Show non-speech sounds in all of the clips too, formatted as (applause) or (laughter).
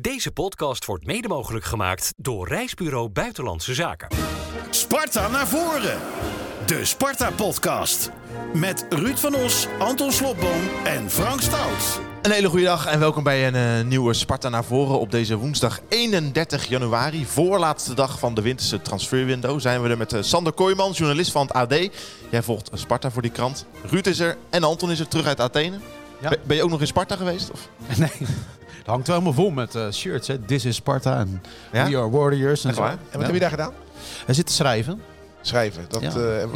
Deze podcast wordt mede mogelijk gemaakt door Reisbureau Buitenlandse Zaken. Sparta naar voren. De Sparta-podcast. Met Ruud van Os, Anton Slobboom en Frank Stout. Een hele goede dag en welkom bij een eh, nieuwe Sparta naar voren op deze woensdag 31 januari. Voorlaatste dag van de winterse transferwindow zijn we er met eh, Sander Kooijman, journalist van het AD. Jij volgt Sparta voor die krant. Ruud is er en Anton is er terug uit Athene. Ja. Ben, ben je ook nog in Sparta geweest? Of? (laughs) Nee, hangt wel helemaal vol met eh, shirts. Hè. This is Sparta en Ja? We are Warriors. En zo. wat heb je daar gedaan? Hij zit te schrijven. Schrijven. Dat, Ja,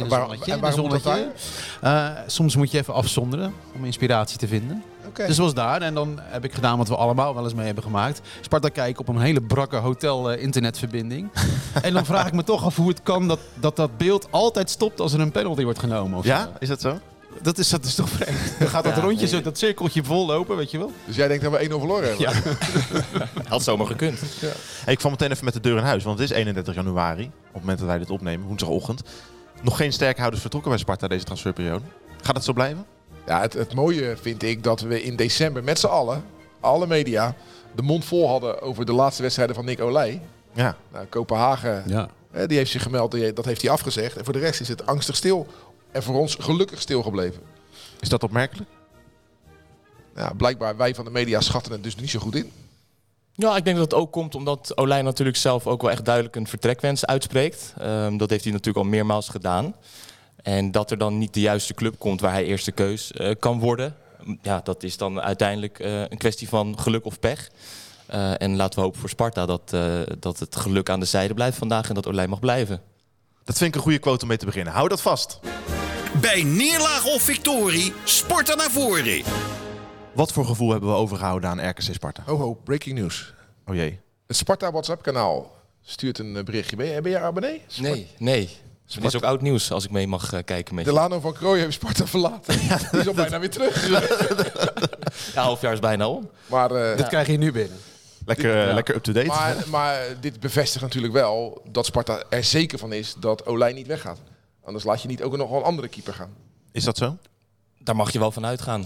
waar- zonnetje, en waarom moet dat daar? Eh, soms moet je even afzonderen om inspiratie te vinden. Dus was daar en dan heb ik gedaan wat we allemaal wel eens mee hebben gemaakt. Sparta kijken op een hele brakke hotel eh, internetverbinding. (laughs) en dan vraag ik me toch af hoe het kan dat, dat dat beeld altijd stopt als er een penalty wordt genomen. Of Ja, zo. is dat zo? Dat is, dat is toch vreemd. Dan gaat dat Ja, rondje, nee. zo, dat cirkeltje vol lopen, weet je wel. Dus jij denkt dat we 1-0 verloren hebben? Ja. (laughs) Had zomaar gekund. Hey, ik val meteen even met de deur in huis, want het is 31 januari. Op het moment dat wij dit opnemen, woensdagochtend. Nog geen sterkhouders vertrokken bij Sparta deze transferperiode. Gaat het zo blijven? Ja, het, het mooie vind ik dat we in december met z'n allen, alle media, de mond vol hadden over de laatste wedstrijden van Nick Olij. Ja. Nou, Kopenhagen, Ja. hè, die heeft zich gemeld, die- dat heeft hij afgezegd. En voor de rest is het angstig stil. En voor ons gelukkig stil gebleven. Is dat opmerkelijk? Ja, blijkbaar, wij van de media schatten het dus niet zo goed in. Ja, ik denk dat het ook komt omdat Olij natuurlijk zelf ook wel echt duidelijk een vertrekwens uitspreekt. Ehm, dat heeft hij natuurlijk al meermaals gedaan. En dat er dan niet de juiste club komt waar hij eerste keus eh, kan worden. Ja, dat is dan uiteindelijk eh, een kwestie van geluk of pech. Eh, en laten we hopen voor Sparta dat, eh, dat het geluk aan de zijde blijft vandaag en dat Olij mag blijven. Dat vind ik een goede quote om mee te beginnen. Hou dat vast. Bij neerlaag of victorie, Sparta naar voren. Wat voor gevoel hebben we overgehouden aan RKC Sparta? Ho ho, breaking news. Oh jee. Het Sparta WhatsApp kanaal stuurt een eh, berichtje. Ben je, ben je abonnee? Nee, nee. Het is ook oud nieuws als ik mee mag eh, kijken met je. Delano van Krooij heeft Sparta verlaten. (laughs) Die is al bijna weer terug. (laughs) Ja, half jaar is bijna om. Maar, eh, Dat krijg je nu binnen. Lekker, lekker up-to-date. Maar, maar dit bevestigt natuurlijk wel dat Sparta er zeker van is dat Olij niet weggaat. Anders laat je niet ook nog een andere keeper gaan. Is dat zo? daar mag je wel van uitgaan.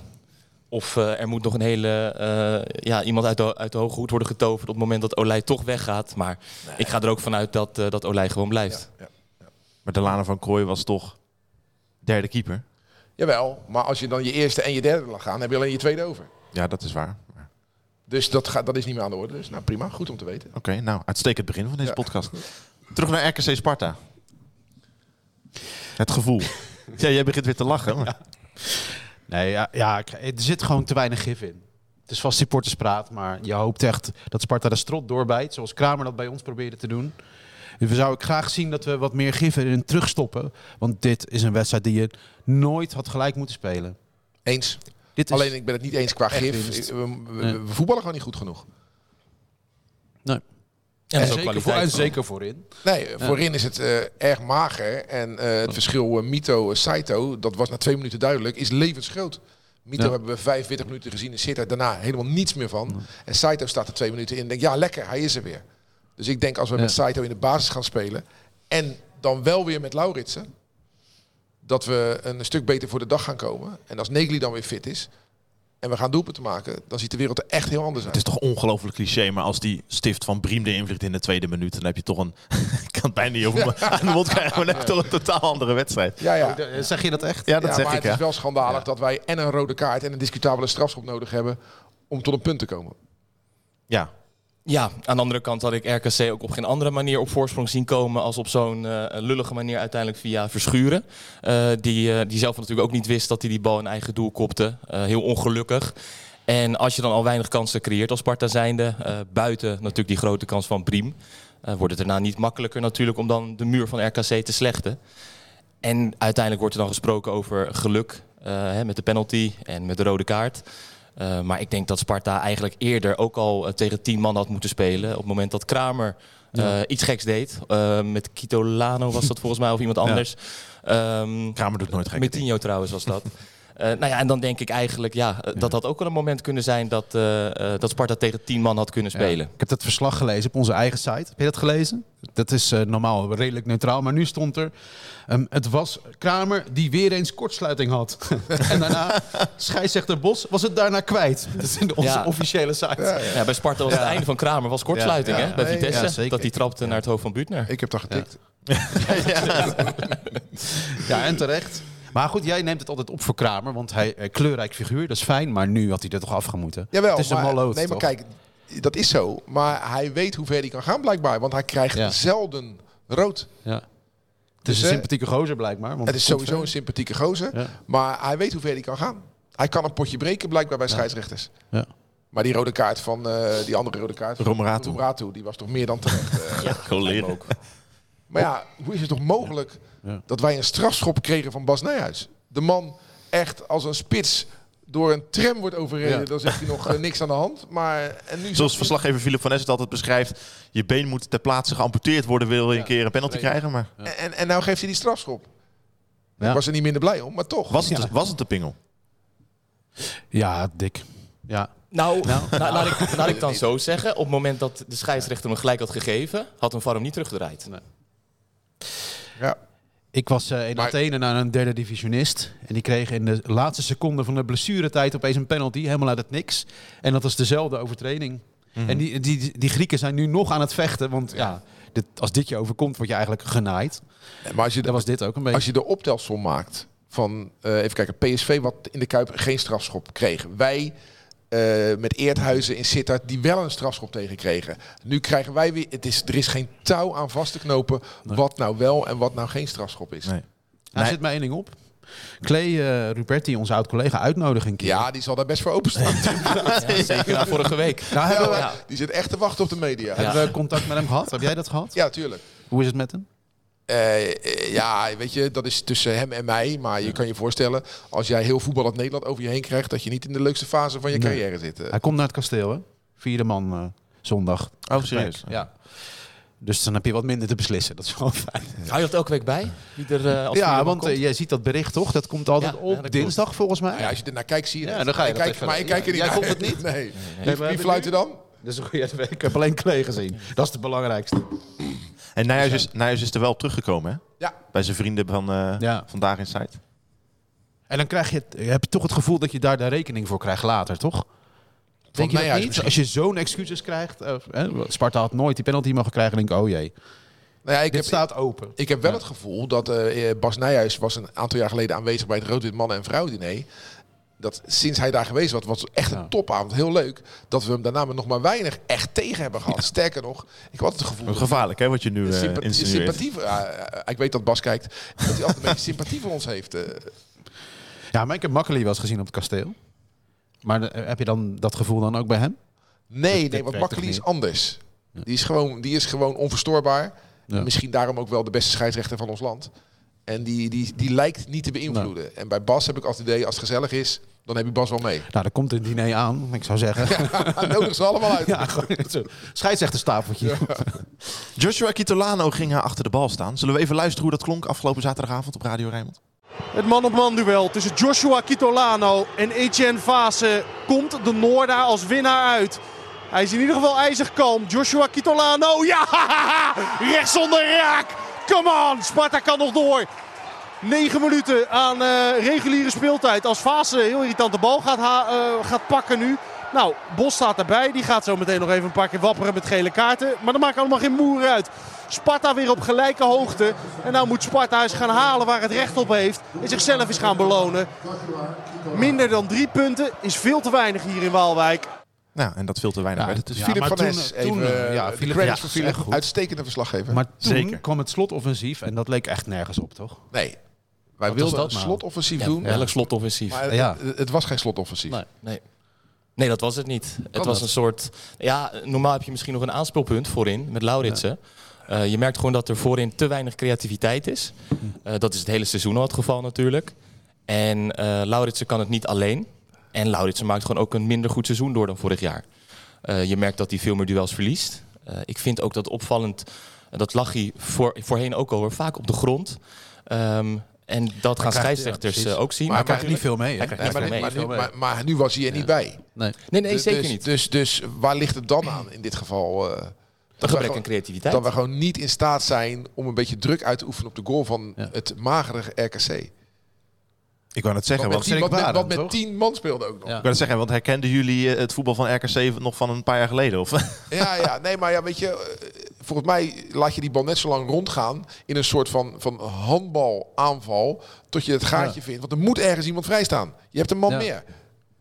Of eh, er moet nog een hele eh, ja, iemand uit de, uit de hoge hoed worden getoverd op het moment dat Olij toch weggaat. Maar ik ga er ook vanuit dat, eh, dat Olij gewoon blijft. Ja. Maar de Lana van Krooi was toch derde keeper? Jawel, maar als je dan je eerste en je derde laat gaan, heb je alleen je tweede over. Ja, dat is waar. Dus dat, gaat, dat is niet meer aan de orde. Dus nou prima, goed om te weten. Oké, nou, uitstekend begin van deze Ja. podcast. Terug naar RKC Sparta. Het gevoel. (laughs) ja, jij begint weer te lachen. maar- Nee, ja, ja, ik- er zit gewoon te weinig gif in. Het is vast supporterspraat, maar je hoopt echt dat Sparta de strot doorbijt. Zoals Kramer dat bij ons probeerde te doen. Dus we zouden graag zien dat we wat meer gif erin terugstoppen. Want dit is een wedstrijd die je nooit had gelijk moeten spelen. Eens. Dit is, Alleen ik ben het niet eens qua gif. We, we voetballen gewoon niet goed genoeg. nee. En En, zeker, voor, kwaliteit. en zeker voorin. Nee, voorin is het eh, erg mager. En eh, het verschil eh, Mito-Saito, dat was na twee minuten duidelijk, is levensgroot. Mito Ja. hebben we 45 minuten gezien en zit er daarna helemaal niets meer van. En Saito staat er twee minuten in en denkt, ja lekker, hij is er weer. Dus ik denk als we Ja. met Saito in de basis gaan spelen en dan wel weer met Lauritsen, dat we een stuk beter voor de dag gaan komen. En als Negli dan weer fit is en we gaan doelpunten maken, dan ziet de wereld er echt heel anders Het uit. is toch ongelooflijk cliché, maar als die stift van Briem de invliegt in de tweede minuut, dan heb je toch een... (laughs) ik kan het bijna niet over aan de mond krijgen, maar dan heb je toch een totaal andere wedstrijd. Ja, ja. Oh, de- zeg je dat echt? Ja, dat ja, zeg maar ik, het ja. is wel schandalig Ja. dat wij en een rode kaart en een discutabele strafschop nodig hebben om tot een punt te komen. Ja, Ja, aan de andere kant had ik RKC ook op geen andere manier op voorsprong zien komen als op zo'n eh, lullige manier uiteindelijk via Verschuren. Eh, die, eh, die zelf natuurlijk ook niet wist dat hij die bal in eigen doel kopte. Heel ongelukkig. En als je dan al weinig kansen creëert als Sparta zijnde, buiten natuurlijk die grote kans van Briem, eh, wordt het daarna niet makkelijker natuurlijk om dan de muur van RKC te slechten. En uiteindelijk wordt er dan gesproken over geluk hè, met de penalty en met de rode kaart. Uh, maar ik denk dat Sparta eigenlijk eerder ook al uh, tegen tien man had moeten spelen. Op het moment dat Kramer uh, ja. iets geks deed. Met Kitolano was dat volgens mij of iemand anders. Ja. Um, Kramer doet nooit gek. Met Tino trouwens was dat. (laughs) Eh, nou ja, en dan denk ik eigenlijk ja, eh, dat dat ook wel een moment kunnen zijn dat, eh, eh, dat Sparta tegen tien man had kunnen spelen. Ik heb dat verslag gelezen op onze eigen site. Heb je dat gelezen? Dat is eh, normaal redelijk neutraal, maar nu stond er... ehm, het was Kramer die weer eens kortsluiting had. (laughs) en daarna, (laughs) scheidsrechter Bos, was het daarna kwijt. Dat is in onze Ja. officiële site. Ja, bij Sparta was het einde van Kramer was kortsluiting Ja, hè, bij Vitesse. dat hij trapte naar het hoofd van Buutner. Ik heb dat getikt. (laughs) Ja, en terecht. Maar goed, jij neemt het altijd op voor Kramer, want hij eh, kleurrijk figuur, dat is fijn. Maar nu had hij er toch afgemoeten. Jawel, het is een maar, malloot, nee, maar toch? kijk, dat is zo. Maar hij weet hoe ver hij kan gaan blijkbaar. Want hij krijgt Ja. zelden rood. Ja. Het Dus, is een hè, sympathieke gozer blijkbaar. Want Het is sowieso een sympathieke gozer. Ja. Maar hij weet hoe ver hij kan gaan. Hij kan een potje breken blijkbaar bij scheidsrechters. Ja. Maar die rode kaart van eh, die andere rode kaart van Romeratu. Romeratu, die was toch meer dan terecht. eh. (laughs) Gewoon leren. Maar ja, hoe is het toch mogelijk Ja. dat wij een strafschop kregen van Bas Nijhuis? De man echt als een spits door een tram wordt overreden. Ja. Dan zegt hij nog eh, niks aan de hand. Maar en nu Zoals verslaggever Philip van Ness het altijd beschrijft. Je been moet ter plaatse geamputeerd worden. Wil je een keer een penalty Nee. krijgen. Maar En, en, en nou geeft hij die strafschop. Ja. Ik was er niet minder blij om, maar toch. was het, Ja. was het de pingel? Ja, dik. Ja. Nou, Nou. nou, laat, ik, laat ik (laughs) dan zo zeggen. Op het moment dat de scheidsrechter hem gelijk had gegeven, had VAR hem niet teruggedraaid. Ja. Ik was eh, in Maar- Athene naar een derde divisionist. En die kreeg in de laatste seconde van de blessuretijd opeens een penalty. Helemaal uit het niks. En dat was dezelfde overtreding. En die, die, die Grieken zijn nu nog aan het vechten. Want ja, dit, als dit je overkomt, word je eigenlijk genaaid. Maar als je, Dat was dit ook een beetje. als je de optelsom maakt van, eh, even kijken, PSV wat in de Kuip geen strafschop kreeg. Wij eh, met Eerthuizen in Sittard die wel een strafschop tegen kregen. Nu krijgen wij weer, het is, er is geen touw aan vast te knopen wat nou wel en wat nou geen strafschop is. Nee. Daar Nee. zit mij één ding op. Clay eh, Ruperti, onze oud-collega, uitnodigen een keer. Ja, die zal daar best voor openstaan. (laughs) Ja, zeker na vorige week. Nou, hebben, we, Ja, die zit echt te wachten op de media. Ja, hebben we contact met hem gehad? Heb jij dat gehad? tuurlijk. Hoe is het met hem? Eh, eh, ja, weet je, dat is tussen hem en mij. Maar je kan je voorstellen, als jij heel voetbal uit Nederland over je heen krijgt, dat je niet in de leukste fase van je Nee. carrière zit. eh. Hij komt naar het kasteel, hè? Vierde man eh, zondag. Oh, serieus? Ja. Dus dan heb je wat minder te beslissen. Dat is wel fijn. Hou je dat elke week bij? Wie als Ja, want komt? jij ziet dat bericht toch? Dat komt altijd Ja, op dat dinsdag volgens mij. Ja, als je er naar kijkt, zie je Ja, het. dan ga je Ik dat kijk, even- Maar ik kijk er niet Jij naar. vond het niet? Nee. Nee, Wie, maar wie fluit er dan? Dus een goeie- (laughs) ik heb alleen Klee gezien. Dat is het belangrijkste. En Nijhuis is, Nijhuis is er wel op teruggekomen, hè? Ja. Bij zijn vrienden van eh Ja. Vandaag in Site. En dan krijg je, het- heb je toch het gevoel dat je daar de rekening voor krijgt later, toch? Denk je Nijhuis niet? misschien. Als je zo'n excuses krijgt. eh, hè, Sparta had nooit die penalty mogen krijgen. denk ik, oh jee. Nou ja, ik Dit heb, staat open. ik heb wel het gevoel dat eh, Bas Nijhuis was een aantal jaar geleden aanwezig bij het Rood-Wit Mannen- en Vrouwen-diner. Dat sinds hij daar geweest was, was het echt Ja. een topavond. Heel leuk. Dat we hem daarna nog maar weinig echt tegen hebben gehad. Sterker nog, ik had het gevoel... Gevaarlijk, hè, wat je nu eh sympathie, insinueert. sympathie voor, ja, eh, ik weet dat Bas kijkt. Dat hij altijd een beetje sympathie voor ons heeft. eh. Ja, maar ik heb Makkeli wel eens gezien op het kasteel. Maar heb je dan dat gevoel dan ook bij hem? Nee, nee, want toch is anders. Die is gewoon, die is gewoon onverstoorbaar. Ja. Misschien daarom ook wel de beste scheidsrechter van ons land. En die, die, die lijkt niet te beïnvloeden. En bij Bas heb ik altijd het idee, als het gezellig is, dan heb je Bas wel mee. Nou, er komt een diner aan, ik zou zeggen. (laughs) Ja, Nodig ze allemaal uit. (laughs) gewoon zo'n scheidsrechterstafeltje. Joshua Kitolano ging haar achter de bal staan. Zullen we even luisteren hoe dat klonk afgelopen zaterdagavond op Radio Rijnmond? Het man-op-man duel tussen Joshua Kitolano en Etienne Vase komt de Noorda als winnaar uit. Hij is in ieder geval ijzig kalm. Joshua Kitolano, ja! (laughs) Rechts onder raak! Come on, Sparta kan nog door. 9 minuten aan eh, reguliere speeltijd. Als Vase heel irritant de bal gaat, eh, gaat pakken nu. Nou, Bos staat erbij. Die gaat zo meteen nog even een paar keer wapperen met gele kaarten. Maar dat maakt allemaal geen moer uit. Sparta weer op gelijke hoogte. En nou moet Sparta eens gaan halen waar het recht op heeft. En zichzelf eens gaan belonen. Minder dan drie punten is veel te weinig hier in Waalwijk. Nou, en dat veel te weinig Ja, werd. Dus ja, Philip van toen- even ja, Philip- ja, voor. Uitstekende verslaggever. Maar toen Zeker. kwam het slotoffensief en dat leek echt nergens op, toch? nee, wij wilden dat een nou? slotoffensief Ja, doen. Welk slotoffensief? Maar Ja. het, het was geen slotoffensief. Nee. Nee. Nee, dat was het niet. het was dat? een soort. Ja, normaal heb je misschien nog een aanspeelpunt voorin met Lauritsen. Eh, je merkt gewoon dat er voorin te weinig creativiteit is. Eh, dat is het hele seizoen al het geval natuurlijk. En eh Lauritsen kan het niet alleen. En Lauritsen maakt gewoon ook een minder goed seizoen door dan vorig jaar. Eh, je merkt dat hij veel meer duels verliest. Eh, ik vind ook dat opvallend, dat lag hij voor, voorheen ook al hoor, vaak op de grond. Ehm, En dat gaan scheidsrechters ja, eh, ook zien. Maar hij krijgt niet natuurlijk- veel mee. Hè? Hij krijgt niet nu- veel maar, mee. maar, maar nu was hij er niet bij. Nee. Nee, nee, Dus- zeker dus, niet. Dus, dus waar ligt het dan aan in dit geval? eh, Een we gebrek gewoon, aan creativiteit. dat we gewoon niet in staat zijn om een beetje druk uit te oefenen op de goal van Ja. het magere RKC. Ik wou het zeggen, Wat want, met, tien, wat, met, wat met tien man speelde ook nog. Ja. ik wou het zeggen, want herkenden jullie eh, het voetbal van RKC nog van een paar jaar geleden? Of? Ja, ja, nee, maar ja, weet je, volgens mij laat je die bal net zo lang rondgaan in een soort van, van handbalaanval tot je het gaatje vindt. Want er moet ergens iemand vrijstaan. Je hebt een man Ja. meer.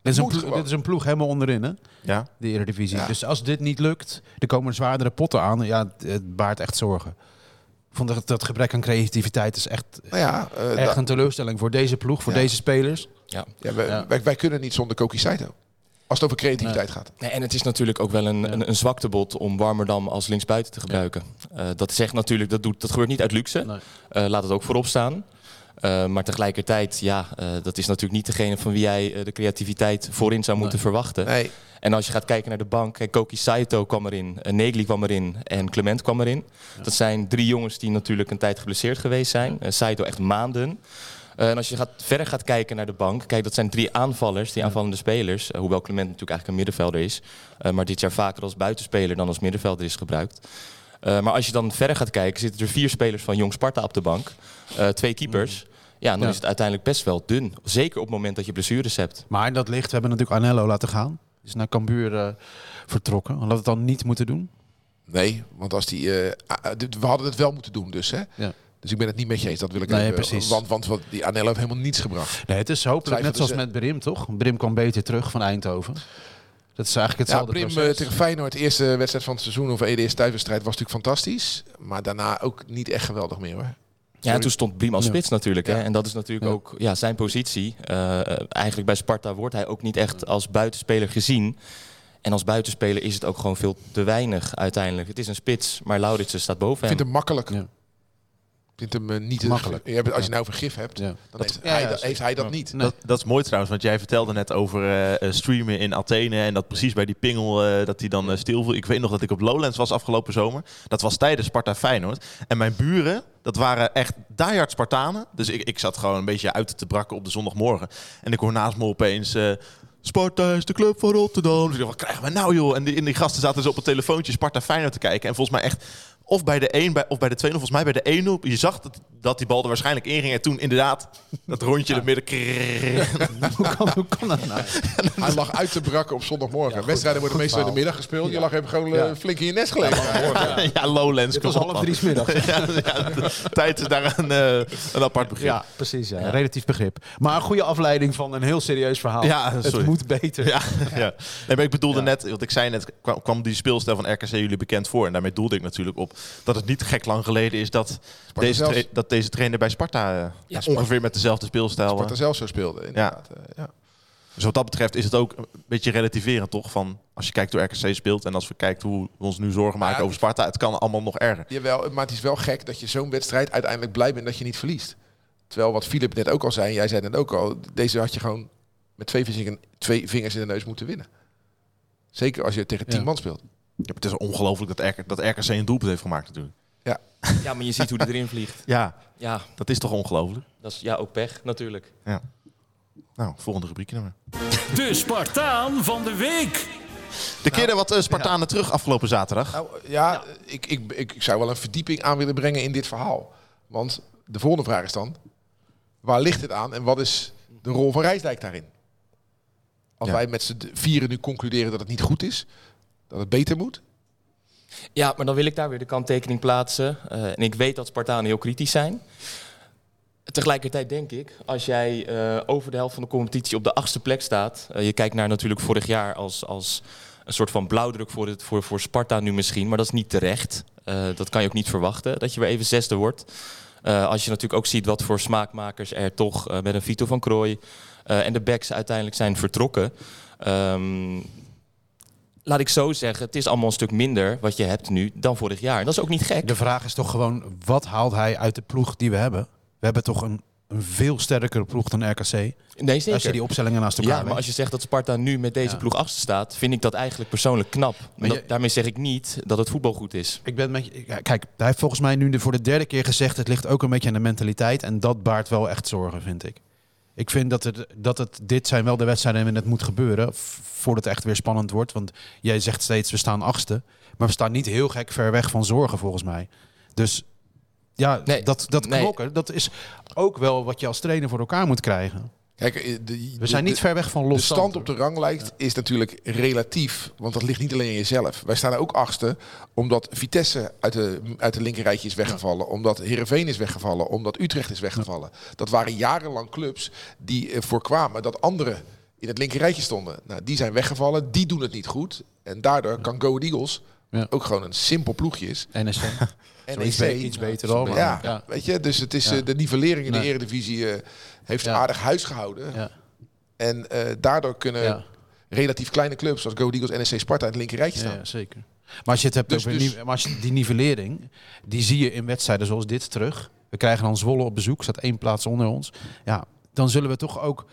Dit, is een ploeg, dit is een ploeg helemaal onderin, hè? ja? De Eredivisie. Ja. Dus als dit niet lukt, er komen zwaardere potten aan. Ja, het, baart echt zorgen. Ik vond dat, dat gebrek aan creativiteit is echt, Nou ja, eh, echt een teleurstelling voor deze ploeg, voor Ja. deze spelers. Ja. ja, wij, Ja. Wij, wij kunnen niet zonder Koki Saito. Als het over creativiteit gaat. Nee, en het is natuurlijk ook wel een, Ja. een, een zwaktebod om Warmerdam als linksbuiten te gebruiken. Eh, dat zegt natuurlijk, dat, doet, dat gebeurt niet uit luxe. Nee. Eh, laat het ook voorop staan. Eh, maar tegelijkertijd, ja, eh, dat is natuurlijk niet degene van wie jij de creativiteit voorin zou moeten verwachten. Nee, En als je gaat kijken naar de bank, kijk, Koki Saito kwam erin, uh, Negli kwam erin en Clement kwam erin. Dat zijn drie jongens die natuurlijk een tijd geblesseerd geweest zijn. Saito echt maanden. Eh, en als je gaat, verder gaat kijken naar de bank, kijk, dat zijn drie aanvallers, die aanvallende spelers. Eh, hoewel Clement natuurlijk eigenlijk een middenvelder is. eh, maar dit jaar vaker als buitenspeler dan als middenvelder is gebruikt. Eh, maar als je dan verder gaat kijken, zitten er vier spelers van Jong Sparta op de bank. Eh, twee keepers. Ja, dan Ja. is het uiteindelijk best wel dun. Zeker op het moment dat je blessures hebt. Maar dat ligt, we hebben natuurlijk Anello laten gaan. Die is naar Cambuur eh, vertrokken. Hadden we het dan niet moeten doen? nee, want als die, we hadden het wel moeten doen dus. Hè? Ja. Dus ik ben het niet met je eens. Dat wil ik Nee, even, precies. Want, want, want die Anello heeft helemaal niets gebracht. Nee, het is hopelijk net zoals ze- met Brim, toch? Brim kwam beter terug van Eindhoven. Dat is eigenlijk Ja, hetzelfde Prim eh, proces. tegen Feyenoord, de eerste wedstrijd van het seizoen of eerste thuiswedstrijd was natuurlijk fantastisch. Maar daarna ook niet echt geweldig meer hoor. Ja, en toen stond Biem als Ja. spits natuurlijk. Hè? Ja. En dat is natuurlijk Ja. ook ja, zijn positie. Eh, eh, eigenlijk bij Sparta wordt hij ook niet echt als buitenspeler gezien. En als buitenspeler is het ook gewoon veel te weinig uiteindelijk. Het is een spits, maar Lauritsen staat boven Ik hem. vind hem makkelijk. Ja. Ik vind hem eh, niet Makkelijk. Je hebt, als je nou vergif hebt, Ja. dan Dat- heeft, ja, hij, ja, dat, heeft hij dat niet. Nee. Dat, dat is mooi trouwens, want jij vertelde net over eh, eh, streamen in Athene en dat precies bij die pingel eh, dat hij dan eh, stil viel. Ik weet nog dat ik op Lowlands was afgelopen zomer. Dat was tijdens Sparta Feyenoord. En mijn buren, dat waren echt diehard Spartanen. Dus ik, ik zat gewoon een beetje uit te brakken op de zondagmorgen. En ik hoor naast me opeens... eh, Sparta is de club van Rotterdam. Dus ik dacht, wat krijgen we nou joh? En die, en die gasten zaten dus op het telefoontje Sparta Feyenoord te kijken. En volgens mij echt, of bij de 1 bij, of bij de 2 volgens mij bij de 1 Je zag dat, dat die bal er waarschijnlijk in ging. En toen inderdaad, dat rondje in het midden. hoe, kan, hoe kan dat nou? Hij lag uit te brakken op zondagmorgen. Wedstrijden worden meestal in de middag gespeeld. Je lag even gewoon Ja. flink in je nest gelegen. ja, Lowlands. Het was half drie ja, ja, de tijd is daar een, een apart begrip. Ja, precies. Ja. Relatief begrip. Maar een goede afleiding van een heel serieus verhaal. Ja, het moet beter. Ja, ja. Nee, maar ik bedoelde Ja. net, want ik zei net, kwam, kwam die speelstijl van RKC jullie bekend voor. En daarmee doelde ik natuurlijk op dat het niet gek lang geleden is dat, deze, zelfs. dat deze trainer bij Sparta eh, Ja, ongeveer met dezelfde speelstijl. Sparta eh, zelf zo speelde, inderdaad. Eh, ja. Dus wat dat betreft is het ook een beetje relativerend, toch? Van als je kijkt hoe RKC speelt en als we kijken hoe we ons nu zorgen maken Ja, over Sparta, het kan allemaal nog erger. Jawel, maar het is wel gek dat je zo'n wedstrijd uiteindelijk blij bent dat je niet verliest. Terwijl wat Filip net ook al zei, jij zei net ook al, deze had je gewoon met twee vingers, in- twee vingers in de neus moeten winnen. Zeker als je tegen tien Ja. man speelt. Ja, het is ongelooflijk dat, RK, dat RKC een doelpunt heeft gemaakt natuurlijk. Ja, maar je ziet hoe die erin vliegt. Ja, Ja, dat is toch ongelooflijk? dat is ja, ook pech natuurlijk. Nou, volgende rubriekje dan maar. De Spartaan van de week. De keren wat eh, Spartanen terug afgelopen zaterdag. Nou ja, Ik, ik, ik, ik zou wel een verdieping aan willen brengen in dit verhaal. Want de volgende vraag is dan, waar ligt het aan en wat is de rol van Rijsdijk daarin? Als Ja. wij met z'n vieren nu concluderen dat het niet goed is, dat het beter moet. Ja, maar dan wil ik daar weer de kanttekening plaatsen. Eh, en ik weet dat Spartanen heel kritisch zijn. Tegelijkertijd denk ik, als jij eh, over de helft van de competitie op de achtste plek staat. eh, je kijkt naar natuurlijk vorig jaar als, als een soort van blauwdruk voor, het, voor, voor Sparta nu misschien. Maar dat is niet terecht. Dat kan je ook niet verwachten, dat je weer even zesde wordt. Als je natuurlijk ook ziet wat voor smaakmakers er toch met een Vito van Krooi en de backs uiteindelijk zijn vertrokken. Ehm, laat ik zo zeggen, het is allemaal een stuk minder wat je hebt nu dan vorig jaar. En dat is ook niet gek. De vraag is toch gewoon, wat haalt hij uit de ploeg die we hebben? We hebben toch een een veel sterkere ploeg dan RKC. Nee, Als je zeker. die opstellingen naast elkaar Ja, maar als je zegt dat Sparta nu met deze Ja. ploeg achter staat, vind ik dat eigenlijk persoonlijk knap. Maar Dat- je- daarmee zeg ik niet dat het voetbal goed is. Ik ben met je, kijk, hij heeft volgens mij nu voor de derde keer gezegd... het ligt ook een beetje aan de mentaliteit. En dat baart wel echt zorgen, vind ik. Ik vind dat het, dat het dit zijn wel de wedstrijden waarin het moet gebeuren... voordat het echt weer spannend wordt. Want jij zegt steeds, we staan achtste. Maar we staan niet heel gek ver weg van zorgen, volgens mij. Dus ja, Nee, dat, dat nee. knokken, dat is ook wel wat je als trainer voor elkaar moet krijgen. Kijk, eh, de, We zijn de- niet ver weg van De los stand op de ranglijst is natuurlijk relatief, want dat ligt niet alleen in jezelf. Wij staan ook achtste, omdat Vitesse uit de, uit de linkerrijtje is weggevallen, omdat Heerenveen is weggevallen, omdat Utrecht is weggevallen. Dat waren jarenlang clubs die eh, voorkwamen dat anderen in het linkerrijtje stonden. Nou, die zijn weggevallen, die doen het niet goed. En daardoor kan Go Ahead Eagles, Ja. ook gewoon een simpel ploegje is, NSC. NEC, (laughs) iets, iets beter maar- ja, ja. weet je, dus het is Ja. eh, de nivellering in de eredivisie eh, heeft aardig huis gehouden. Ja. En eh, daardoor kunnen relatief kleine clubs zoals Go Eagles, NEC, Sparta in het linkerrijtje staan. Ja, zeker. Maar als je het hebt Dus- over dus- maar als je die nivellering, die zie je in wedstrijden zoals dit terug. We krijgen dan Zwolle op bezoek, staat één plaats onder ons. Ja, dan zullen we toch ook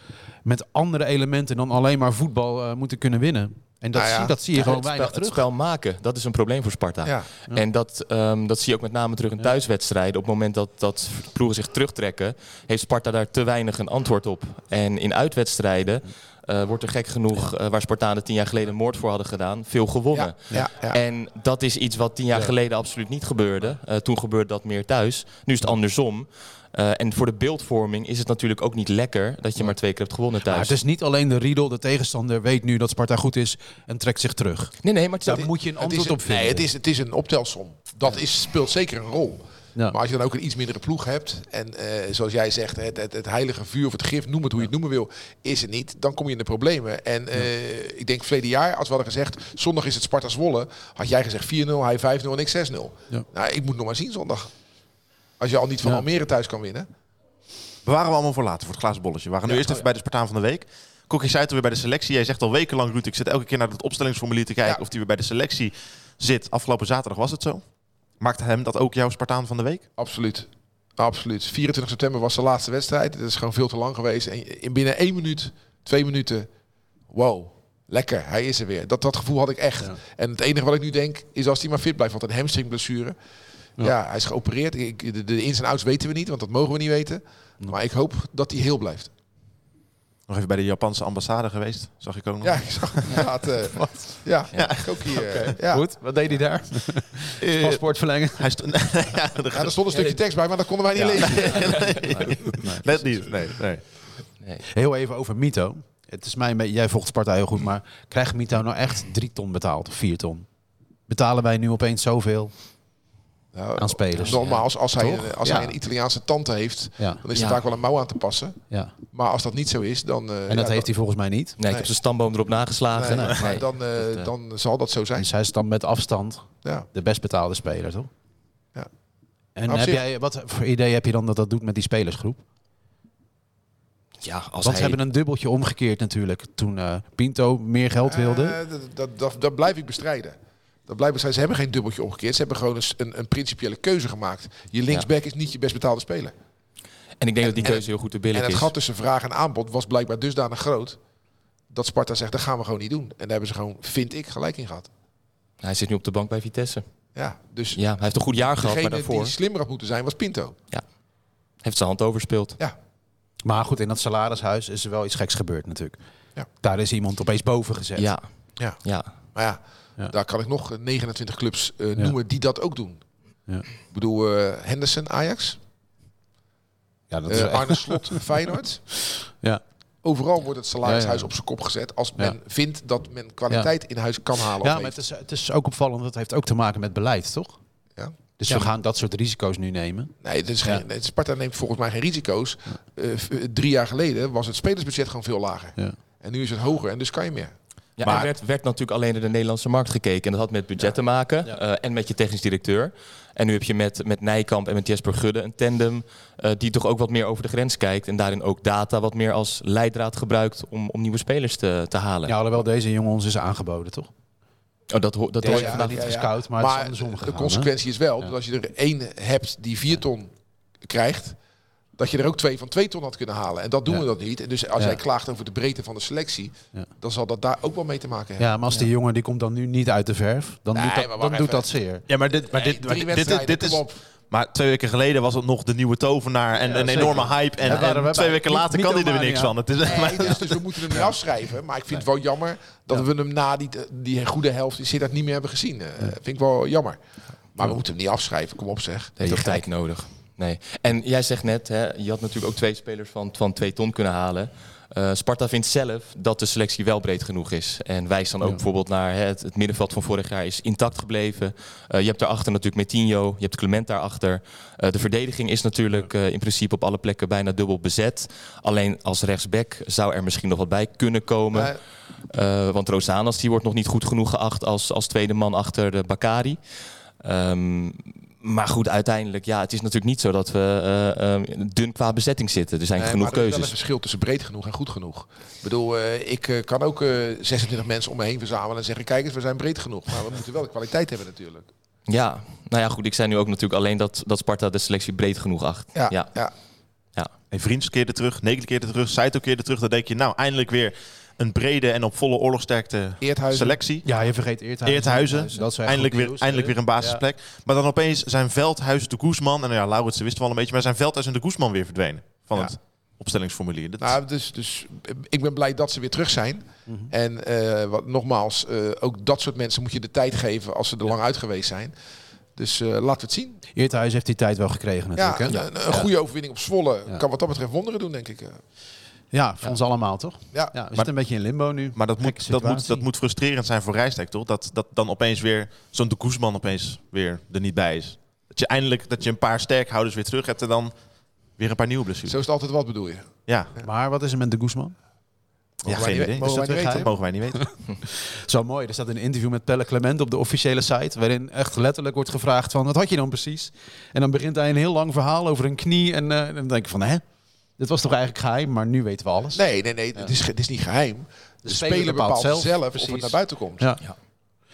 met andere elementen dan alleen maar voetbal eh, moeten kunnen winnen. En dat, Nou ja. zie, dat zie je Ja, gewoon het, spel, weinig het terug. spel maken, dat is een probleem voor Sparta. Ja. En dat, ehm, dat zie je ook met name terug in thuiswedstrijden. Op het moment dat, dat ploegen zich terugtrekken, heeft Sparta daar te weinig een antwoord op. En in uitwedstrijden eh, wordt er gek genoeg, eh, waar Spartanen tien jaar geleden moord voor hadden gedaan, veel gewonnen. Ja, ja, ja. En dat is iets wat tien jaar geleden absoluut niet gebeurde. Eh, toen gebeurde dat meer thuis. Nu is het andersom. Eh, en voor de beeldvorming is het natuurlijk ook niet lekker dat je maar twee keer hebt gewonnen Maar thuis. het is niet alleen de riedel, de tegenstander weet nu dat Sparta goed is en trekt zich terug. Nee, nee, maar het is Daar moet je een Het antwoord op een- vinden. nee, het is, het is een optelsom. Dat is, speelt zeker een rol. Ja. Maar als je dan ook een iets mindere ploeg hebt. En eh, zoals jij zegt, het, het, het heilige vuur of het gif, noem het hoe je het noemen wil, is er niet. Dan kom je in de problemen. En eh, ik denk verleden jaar, als we hadden gezegd, zondag is het Sparta Zwolle. Had jij gezegd 4-0, hij 5-0 en ik 6-0. Ja. Nou, ik moet nog maar zien zondag. Als je al niet van Ja. Almere thuis kan winnen. Bewaren we allemaal voor later, voor het glazen bolletje. We waren nu Ja, eerst oh even bij de Spartaan van de Week. Kokkie zei het weer bij de selectie. Jij zegt al wekenlang, Ruud, ik zit elke keer naar het opstellingsformulier te kijken Ja. of die weer bij de selectie zit. Afgelopen zaterdag was het zo. Maakte hem dat ook jouw Spartaan van de Week? Absoluut. Absoluut. 24 september was de laatste wedstrijd. Het is gewoon veel te lang geweest. En in binnen één minuut, twee minuten, wow, lekker, hij is er weer. Dat, dat gevoel had ik echt. En het enige wat ik nu denk, is als hij maar fit blijft. Want een hamstringblessure, ja. hij is geopereerd. Ik, de, de ins en outs weten we niet, want dat mogen we niet weten. Maar ik hoop dat hij heel blijft. Nog even bij de Japanse ambassade geweest, zag ik ook nog. Ja, ik zag inderdaad. (laughs) eh, ja, ik ook hier. eh, ja. Goed, wat deed hij daar? Eh, (laughs) Paspoort verlengen. hij stond, (laughs) ja, Ja, er stond een stukje tekst bij, maar dat konden wij niet lezen. net niet. Nee, nee. Nee. Heel even over Mito. Het is mij, een beetje- jij volgt Sparta heel goed, maar krijgt Mito nou echt drie ton betaald of vier ton? Betalen wij nu opeens zoveel? Nou, Aan spelers. Nogmaals, als, hij, Toch? als Ja. hij een Italiaanse tante heeft, Ja, dan is er Ja. vaak wel een mouw aan te passen. ja. Maar als dat niet zo is, dan... eh, En dat ja, heeft hij volgens mij niet. Nee, ik heb zijn stamboom erop nageslagen. Nee, Nee, nee. dan, eh, Dat, eh, dan zal dat zo zijn. Dus hij is dan met afstand Ja. de best betaalde speler, toch? Ja. En heb zich- jij, wat voor idee heb je dan dat dat doet met die spelersgroep? Ja, als Want hij... ze hebben een dubbeltje omgekeerd natuurlijk. Toen eh, Pinto meer geld wilde. Eh, dat, dat, dat blijf ik bestrijden. Dat blijf ik bestrijden. Ze hebben geen dubbeltje omgekeerd. Ze hebben gewoon een, een, een principiële keuze gemaakt. Je linksback is niet je best betaalde speler. En ik denk dat die en- keuze heel goed te En billig het is. gat tussen vraag en aanbod was blijkbaar dusdanig groot... dat Sparta zegt, dat gaan we gewoon niet doen. En daar hebben ze gewoon, vind ik, gelijk in gehad. Hij zit nu op de bank bij Vitesse. Ja, dus Ja, hij heeft een goed jaar gehad, maar degene daarvoor die slimmer had moeten zijn, was Pinto. heeft zijn hand overspeeld. Ja, Maar goed, in dat salarishuis is er wel iets geks gebeurd natuurlijk. Ja. Daar is iemand opeens boven gezet. Ja, ja. ja. Maar ja, Ja. daar kan ik nog eh, 29 clubs eh, Ja. noemen die dat ook doen. Ja. Ik bedoel, eh, Henderson, Ajax. Ja, dat is Eh, Arne Slot, (laughs) Feyenoord. ja. Overal wordt het salarishuis Ja, ja. op zijn kop gezet als men Ja. vindt dat men kwaliteit in huis kan halen. ja maar het is, het is ook opvallend. Dat heeft ook te maken met beleid, toch? Ja. Dus Ja, we gaan dat soort risico's nu nemen. Nee, het is geen, Sparta neemt volgens mij geen risico's. Eh, eh, drie jaar geleden was het spelersbudget gewoon veel lager. Ja. En nu is het hoger en dus kan je meer. Ja, Maar- er werd, werd natuurlijk alleen naar de Nederlandse markt gekeken. En dat had met budget te maken Ja. eh, en met je technisch directeur. En nu heb je met, met Nijkamp en met Jesper Gudde een tandem eh, die toch ook wat meer over de grens kijkt. En daarin ook data wat meer als leidraad gebruikt om, om nieuwe spelers te, te halen. Ja, alhoewel deze jongen ons is aangeboden, toch? Oh, dat ho- dat hoor je vandaag niet gescout, maar, het is Maar andersom de gegaan. consequentie is wel dat als je er één hebt die vier ton krijgt, dat je er ook twee van twee ton had kunnen halen. En dat doen Ja. we dat niet. En dus als Ja. jij klaagt over de breedte van de selectie, Ja. dan zal dat daar ook wel mee te maken hebben. Ja, maar als die jongen die komt dan nu niet uit de verf, dan Nee, doet maar dat, dan doet dat zeer. Ja, maar dit, maar Nee, dit, maar dit, dit, wedstrijden, dit is... Maar twee weken geleden was het nog de nieuwe tovenaar en Ja, een zeker. enorme hype. En, twee weken later kan hij er weer niks van. Het is, Nee, (laughs) dus, dus we moeten hem niet afschrijven. Maar ik vind het wel jammer dat we hem na die, die goede helft die Sittard niet meer hebben gezien. Eh, vind ik wel jammer. Maar we moeten hem niet afschrijven. Kom op zeg. heeft ook tijd nodig. Nee. En jij zegt net, hè, je had natuurlijk ook twee spelers van, van twee ton kunnen halen. Eh, Sparta vindt zelf dat de selectie wel breed genoeg is. En wijst dan ook bijvoorbeeld naar hè, het, het middenveld van vorig jaar is intact gebleven. Eh, je hebt daarachter natuurlijk Metinho, je hebt Clement daarachter. Eh, de verdediging is natuurlijk in principe op alle plekken bijna dubbel bezet. Alleen als rechtsback zou er misschien nog wat bij kunnen komen. Want Rosanas die wordt nog niet goed genoeg geacht als, als tweede man achter de Bakari. Ehm, maar goed, uiteindelijk, ja, het is natuurlijk niet zo dat we eh, eh, dun qua bezetting zitten. Er zijn Nee, genoeg maar er is wel keuzes. een verschil tussen breed genoeg en goed genoeg. Ik bedoel, eh, ik eh, kan ook eh, 26 mensen om me heen verzamelen en zeggen... kijk eens, we zijn breed genoeg. Maar we moeten wel de kwaliteit hebben natuurlijk. Ja, nou ja, goed, ik zei nu ook natuurlijk alleen dat, dat Sparta de selectie breed genoeg acht. Ja, ja. ja. En Vriends keerde terug, Negel keerde terug, Saito keerde terug. Dan denk je, nou, eindelijk weer een brede en op volle oorlogsterkte Eerthuizen. selectie. Ja, je vergeet Eerthuizen. Eerthuizen, Dat eindelijk weer, nieuws. eindelijk weer een basisplek. Maar dan opeens zijn Veldhuis, de Koesman, en nou ja, Lauritsen wist wel een beetje, maar zijn Veldhuis en de Koesman weer verdwenen van Ja. het opstellingsformulier. Dat Nou, dus, dus ik ben blij dat ze weer terug zijn. Mhm. En eh, wat, nogmaals, eh, ook dat soort mensen moet je de tijd geven als ze er lang uit geweest zijn. Dus eh, laten we het zien. Eerthuizen heeft die tijd wel gekregen Ja, natuurlijk. een, hè? een goede overwinning op Zwolle Ja. kan wat dat betreft wonderen doen, denk ik. Ja, voor ons allemaal toch? Ja. Ja, we zitten een beetje in limbo nu. Maar dat moet, dat, moet, dat moet frustrerend zijn voor Rijsdijk, toch? Dat, dat dan opeens weer zo'n de Koesman opeens weer er niet bij is. Dat je eindelijk dat je een paar sterkhouders weer terug hebt en dan weer een paar nieuwe blessures. Zo is het altijd wat, bedoel je? Ja, Maar wat is er met de Guzman? ja geen idee. mogen Dus wij dat, niet dat weten? mogen wij niet weten. (laughs) (laughs) Zo mooi. Er staat een interview met Pelle Clement op de officiële site. Waarin echt letterlijk wordt gevraagd van wat had je dan precies? En dan begint hij een heel lang verhaal over een knie. En eh, dan denk ik van hè? Dit was toch eigenlijk geheim, maar nu weten we alles. Nee, nee, nee. Het, is, het is niet geheim. De, speler speler bepaalt bepaalt zelf, zelf, of precies. het naar buiten komt. Ja.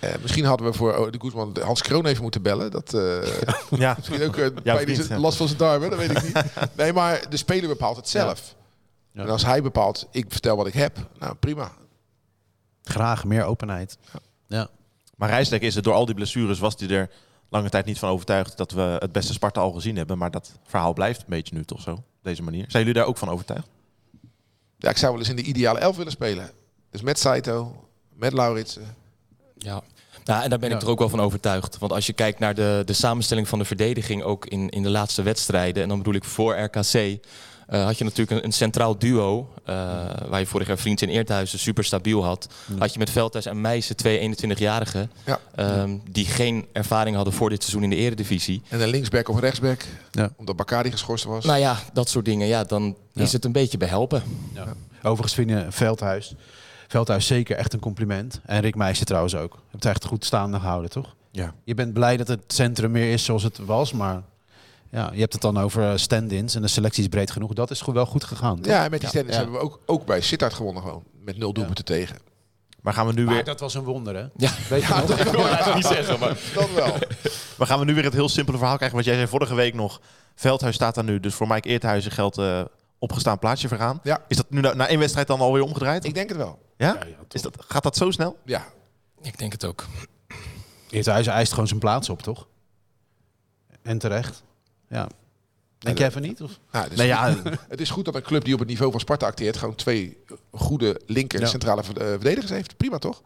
Eh, misschien hadden we voor oh, de Guzman Hans Kroon even moeten bellen. Dat eh, (laughs) Ja, misschien ook uh, Jouw pijn is vriend, het ja. last van zijn darmen, dat weet ik niet. (laughs) Nee, maar de speler bepaalt het zelf. Ja. En als hij bepaalt, ik vertel wat ik heb, nou prima. Graag meer openheid. Ja. maar Rijsdijk is er door al die blessures was hij er lange tijd niet van overtuigd dat we het beste Sparta al gezien hebben. Maar dat verhaal blijft een beetje nu toch zo, deze manier. Zijn jullie daar ook van overtuigd? Ja, ik zou wel eens in de ideale elf willen spelen. Dus met Saito, met Lauritsen. Ja. Nou, en daar ben ik Ja. er ook wel van overtuigd. Want als je kijkt naar de, de samenstelling van de verdediging, ook in, in de laatste wedstrijden, en dan bedoel ik voor RKC, eh, had je natuurlijk een, een centraal duo, eh, waar je vorig jaar Vriends en Eerthuizen super stabiel had. Had je met Veldhuis en Meijsen twee 21-jarigen, Ja. ehm, die geen ervaring hadden voor dit seizoen in de eredivisie. En een linksback of rechtsback. Ja. Omdat Bakari geschorst was. Nou ja, dat soort dingen, ja, dan Ja. is het een beetje behelpen. Overigens vind je Veldhuis. Veldhuis zeker echt een compliment. En Rick Meijsen trouwens ook. Je hebt het echt goed staande gehouden, toch? Ja. Je bent blij dat het centrum meer is zoals het was, maar ja, je hebt het dan over stand-ins en de selectie is breed genoeg. Dat is wel goed gegaan. toch? ja, en met die standings Ja. hebben we ook, ook bij Sittard gewonnen gewoon. Met nul doelpunten tegen. Maar gaan we nu Maar weer, dat was een wonder, hè? Ja, Weet je nog? (laughs) ik wil eigenlijk niet zeggen, maar... (laughs) Dat wel. (laughs) maar gaan we nu weer het heel simpele verhaal krijgen? Want jij zei vorige week nog, Veldhuis staat daar nu, dus voor Mike Eerthuizen geldt eh, opgestaan plaatsje vergaan. Ja. Is dat nu na, na één wedstrijd dan alweer omgedraaid? Ik denk het wel. ja? Is dat, gaat dat zo snel? Ja. Ik denk het ook. Eerthuizen eist gewoon zijn plaats op, toch? En terecht. Ja. Denk jij even niet? Of? Nou, dus Nee, ja, (laughs) Het is goed dat een club die op het niveau van Sparta acteert... gewoon twee goede linker Ja. centrale eh, verdedigers heeft. Prima, toch?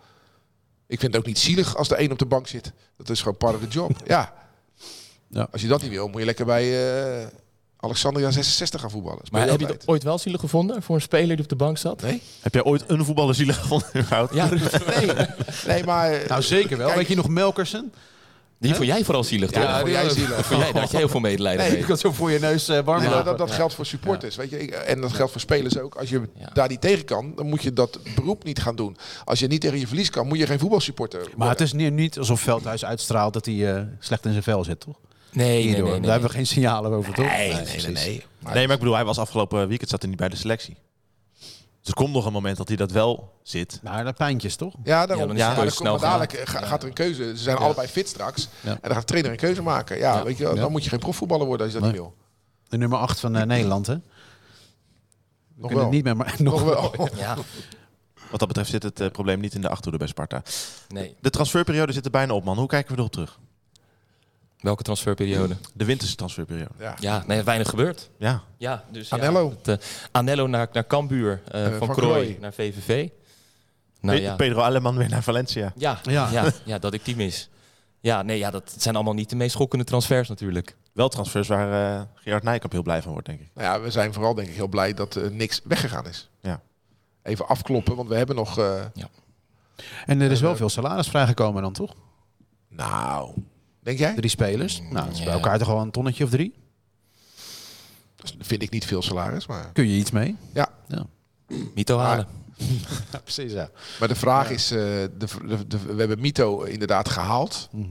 Ik vind het ook niet zielig als de een op de bank zit. Dat is gewoon part of the job. (laughs) ja. Ja. Als je dat niet wil, moet je lekker bij eh Alexandria 66 gaan voetballen. Maar heb je het ooit wel zielig gevonden voor een speler die op de bank zat? Nee? heb jij ooit een voetballer zielig gevonden? Ja, (laughs) Nee, nee maar... Nou, zeker wel. Kijk, Weet je nog Melkersen? Die vond jij vooral zielig, toch? Ja, vond jij zielig. Vond jij, daar had je heel veel medelijden Nee, mee. Ik had zo voor je neus eh, warm Nee, maar lopen. dat, dat geldt voor supporters. Weet je, Ik- en dat geldt voor spelers ook. Als je Ja. daar niet tegen kan, dan moet je dat beroep niet gaan doen. Als je niet tegen je verlies kan, moet je geen voetbalsupporter worden. Maar het is niet, niet alsof Veldhuis uitstraalt dat hij eh, slecht in zijn vel zit, toch? Nee, nee, nee. nee, Daar hebben we geen signalen over, toch? nee, nee, nee. Maar Nee, maar ik bedoel, hij was afgelopen weekend zat hij niet bij de selectie. Dus er komt nog een moment dat hij dat wel zit. Maar dat pijntjes, toch? Ja, daarom. Ja, dan is Ja, dan komt- snel maar dadelijk ga- gaat er een keuze. Ze zijn allebei fit straks. Ja. En dan gaat de trainer een keuze maken. Ja, Ja. Weet je, wel, dan Ja. moet je geen profvoetballer worden als je dat Nee. niet wil. De nummer 8 van eh, (laughs) Nederland, hè? We Nog kunnen wel. het niet meer, maar (laughs) Nog wel. (laughs) Ja, Wat dat betreft zit het eh, probleem niet in de achterhoede bij Sparta. nee. De transferperiode zit er bijna op, man. Hoe kijken we erop terug? Welke transferperiode? De winterse transferperiode. Ja. Ja, nee, weinig gebeurd. Ja. Ja, dus Anello. Ja, het, eh, Anello naar, naar Cambuur, eh, Eh, van, van Krooi naar VVV. Nou ja, Pedro Aleman weer naar Valencia. ja, Ja. ja. (laughs) Ja, dat ik die mis. Ja, nee, ja, dat zijn allemaal niet de meest schokkende transfers natuurlijk. Wel transfers waar Gerard Nijkamp heel blij van wordt, denk ik. Nou ja, we zijn vooral denk ik heel blij dat er niks weggegaan is. Ja. Even afkloppen, want we hebben nog... eh, En er is wel veel salaris vrijgekomen dan, toch? nou, denk jij? Drie spelers. Nou, dat is bij Ja. elkaar toch wel een tonnetje of drie? Dat vind ik niet veel salaris, maar... Kun je iets mee? Ja. Mito Maar- halen. (laughs) Ja, precies, ja. Maar de vraag is, eh, de, de, de- we hebben Mito inderdaad gehaald. Mhm.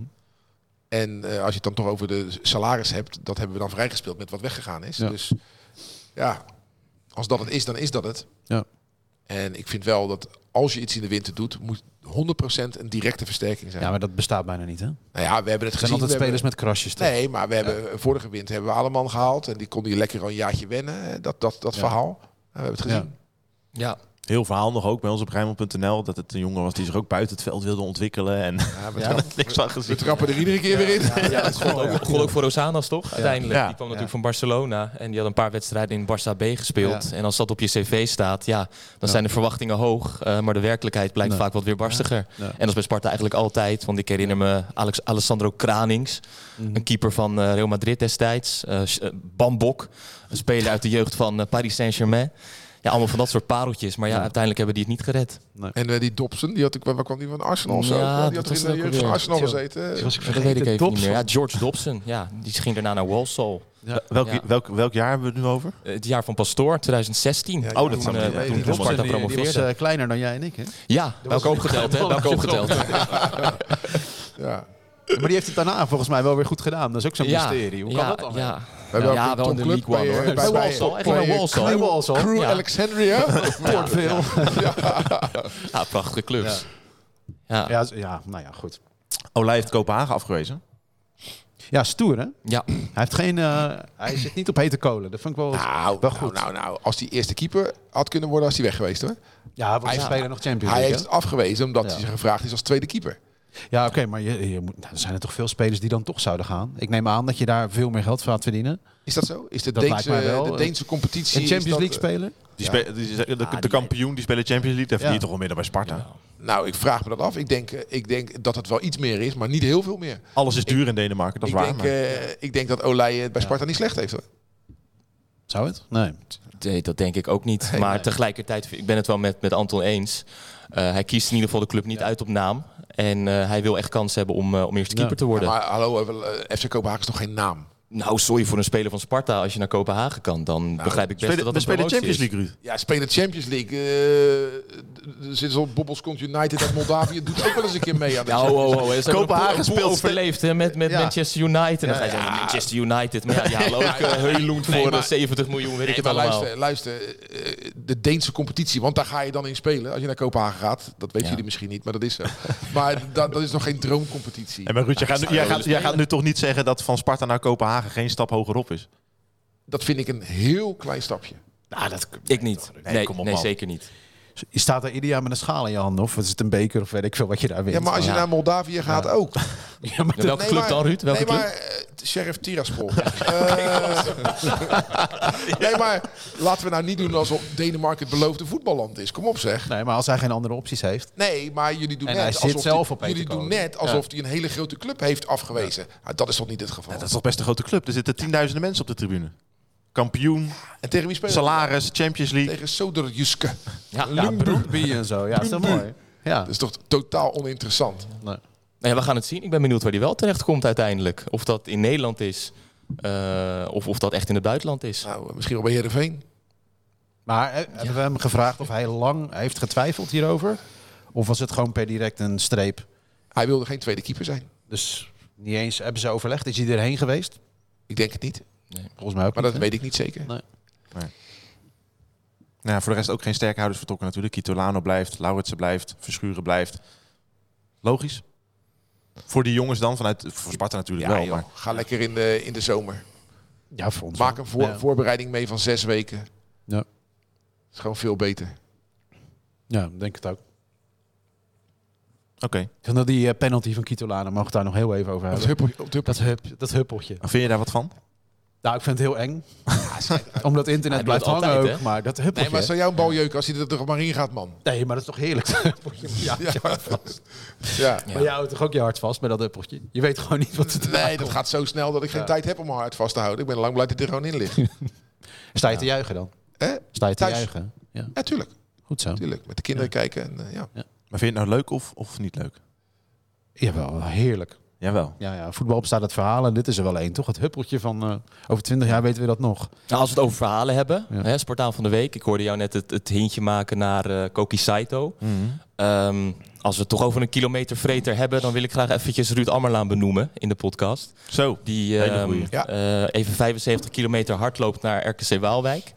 En eh, als je het dan toch over de salaris hebt, dat hebben we dan vrijgespeeld met wat weggegaan is. Ja. Dus ja, als dat het is, dan is dat het. Ja. En ik vind wel dat als je iets in de winter doet, moet 100% een directe versterking zijn. Ja, maar dat bestaat bijna niet, hè? Nou ja, we hebben het zijn gezien. altijd we spelers hebben- met krasjes, toch? Nee, maar we hebben vorige winter hebben we allemaal gehaald. En die kon hier lekker al een jaartje wennen. eh, Dat, dat, dat Ja. verhaal. We hebben het gezien. Ja, Heel verhaal nog ook bij ons op Rijnmond.nl. Dat het een jongen was die zich ook buiten het veld wilde ontwikkelen. En Ja, (laughs) we, Ja. trappen, niks van we gezien. trappen er iedere keer weer in. ja, dat gold ook, gold ook voor Rosanas toch? Uiteindelijk. Ja. Die kwam natuurlijk van Barcelona. En die had een paar wedstrijden in Barça B gespeeld. Ja. En als dat op je cv staat, ja, dan zijn de verwachtingen hoog. eh, maar de werkelijkheid blijkt Nee. vaak wat weer barstiger. Ja. En dat is bij Sparta eigenlijk altijd. Want ik herinner me Alex, Alessandro Kranings. Mhm. Een keeper van eh, Real Madrid destijds. Eh, eh, Bambok, een speler uit de jeugd van Paris Saint-Germain. Ja, allemaal van dat soort pareltjes. Maar ja, Ja. uiteindelijk hebben die het niet gered. En eh, die Dobson, die had ik, waar kwam die van Arsenal of zo? Ja, die dat had er was in de jeugd van. Arsenal gezeten. was ik Dat weet ik even niet meer. Ja, George Dobson. Ja, die ging daarna naar Walsall. Welk, Ja. welk, welk jaar hebben we het nu over? Eh, Het jaar van Pastoor, 2016. Ja, Oh, dat toen, eh. Nee, toen die Sparta Die- die was kleiner dan jij en ik, hè? Ja, welke opgeteld, hè? (laughs) Welke opgeteld. (laughs) Ja. Maar die heeft het daarna volgens mij wel weer goed gedaan. Dat is ook zo'n Ja, mysterie. Hoe kan dat dan? Ja, hebben ja, wel in een de League One, bij, hoor. eh, Bij Walsall. Hij bij- ging naar bij Walsall. Walsall. Crew Ja. Alexandria. (laughs) (laughs) Port veel. Ja, (laughs) prachtige clubs. Ja, ja. Ja, ja, nou ja, goed. Olij heeft Kopenhagen afgewezen. Ja, stoer, hè? Hij, heeft geen, eh, hij zit niet op hete kolen. Dat vond ik wel... Nou, Wel nou, goed. nou, nou, als die eerste keeper had kunnen worden, was hij weg geweest hoor. ja, hij- spelen nog Champions Hij League, heeft het afgewezen omdat Ja. hij gevraagd is als tweede keeper. Ja, oké, maar je, je moet, nou, er zijn er toch veel spelers die dan toch zouden gaan. Ik neem aan dat je daar veel meer geld voor gaat verdienen. Is dat zo? Is de, Dat Deense, lijkt mij wel. de Deense competitie... En is Champions League eh, spelen? Die Ja. spe- die- de, de, de kampioen, die spelen Champions League. Daar verdient Ja. toch wel meer dan bij Sparta. Nou, ik vraag me dat af. Ik denk, eh, ik denk dat het wel iets meer is, maar niet heel veel meer. Alles is duur in Denemarken, dat is ik, waar. denk, maar- eh, ik denk dat Olij het bij Sparta niet slecht heeft hoor. Zou het? Nee. Nee, dat denk ik ook niet. Nee, maar nee. tegelijkertijd, ik ben het wel met, met Anton eens. Eh, hij kiest in ieder geval de club niet uit op naam. En eh, hij wil echt kans hebben om, eh, om eerste Ja. keeper te worden. Maar hallo, FC Kopenhagen is toch geen naam? Nou, sorry voor een speler van Sparta. Als je naar Kopenhagen kan, dan begrijp ik best spelen, dat een spelen Champions. League, Ruud. Ja, spelen Champions League. eh, er zit zo'n Bobbelskont United uit Moldavië. Doet ook wel eens een keer mee aan de Ja, Champions oh, oh, oh. Kopenhagen speelt overleefd hè, met, met Ja. Manchester United. En dan ga je Ja, zeggen. Manchester United. Maar ja, die halen ook (laughs) Ja, ja. uh, Heulund Nee, voor maar- eh, 70 miljoen, weet ik Nee, het maar allemaal. luister, luister eh, de Deense competitie, want daar ga je dan in spelen als je naar Kopenhagen gaat. Dat weten Ja. jullie misschien niet, maar dat is zo. maar dat, dat is nog geen droomcompetitie. En maar Ruud, jij, gaat nu toch niet zeggen dat van Sparta naar Kopenhagen geen stap hogerop is? Dat vind ik een heel klein stapje. Nou, dat, Ik niet. Nee, Nee, kom op, nee zeker niet. Je staat daar ieder jaar met een schaal in je handen. Of is het een beker of weet ik veel wat je daar wint. Ja, maar als je Ja. naar Moldavië gaat ook. (laughs) Ja, maar Ja, welke Nee, club maar- dan, Ruud? Welke nee, club? maar eh, Sheriff Tiraspol. (laughs) Eh, nee, maar laten we nou niet doen alsof Denemarken het beloofde voetballand is. Kom op zeg. Nee, maar als hij geen andere opties heeft. Nee, maar jullie doen En net hij zit alsof zelf op jullie doen net alsof hij een hele grote club heeft afgewezen. Nou, dat is toch niet het geval? Ja, dat is toch best een grote club. Er zitten tienduizenden mensen op de tribune. Kampioen, En tegen wie spelen salaris, Champions League. Tegen Soderjuske. Ja, Ja, en zo. Ja, dat is toch mooi? Ja. Dat is toch totaal oninteressant. Nee. Nou ja, we gaan het zien. Ik ben benieuwd waar die wel terecht komt uiteindelijk. Of dat in Nederland is, eh, of of dat echt in het buitenland is. Nou, misschien wel bij Heerenveen. Maar eh, hebben we hem gevraagd of hij lang heeft getwijfeld hierover? Of was het gewoon per direct een streep? Hij wilde geen tweede keeper zijn. Dus niet eens hebben ze overlegd. Is hij erheen geweest? Ik denk het niet. Volgens mij ook Maar niet, dat weet ik niet zeker. Nee. Nou, voor de rest ook geen sterke houders vertrokken natuurlijk. Kitolano blijft, Lauritsen blijft, Verschuren blijft. Logisch. Voor die jongens dan, vanuit voor Sparta natuurlijk Ja, wel. joh, Maar ga lekker in de, in de zomer. Ja, voor ons Maak een voor- Ja. voorbereiding mee van zes weken. Ja. is gewoon veel beter. Ja, denk het ook. Oké. Ik vind dat die eh, penalty van Kitolano, mogen we het daar nog heel even over hebben. Op het Dat, huppeltje. hup, dat huppeltje. Vind je daar wat van? Nou, ik vind het heel eng. (laughs) Omdat internet blijft hangen altijd, ook. hè? Maar dat huppeltje... Nee, maar zou jou een bal jeuken als hij er toch maar in gaat, man? Nee, maar dat is toch heerlijk. (laughs) ja, Ja. ja. vast. Ja. Maar jij houdt toch ook je hart vast met dat huppeltje? Je weet gewoon niet wat het Nee, dat gaat zo snel dat ik geen Ja. tijd heb om mijn hart vast te houden. Ik ben lang blij dat hij er gewoon in ligt. (laughs) Sta je te juichen dan? Hè? Sta je te Thuis. juichen? Ja, Ja, tuurlijk. goed zo. tuurlijk. Met de kinderen kijken. En, eh, ja. Maar vind je het nou leuk of, of niet leuk? Jawel, heerlijk. Jawel. Ja, ja, voetbal bestaat uit verhalen en dit is er wel één, toch? Het huppeltje van eh, over 20 jaar weten we dat nog. Nou, als we het over verhalen hebben, Ja. hè, Spartaan van de Week. Ik hoorde jou net het, het hintje maken naar eh Koki Saito. Ehm, als we het toch over een kilometervreter hebben, dan wil ik graag eventjes Ruud Ammerlaan benoemen in de podcast. Zo. Die ehm. Ja. eh, even 75 kilometer hard loopt naar RKC Waalwijk.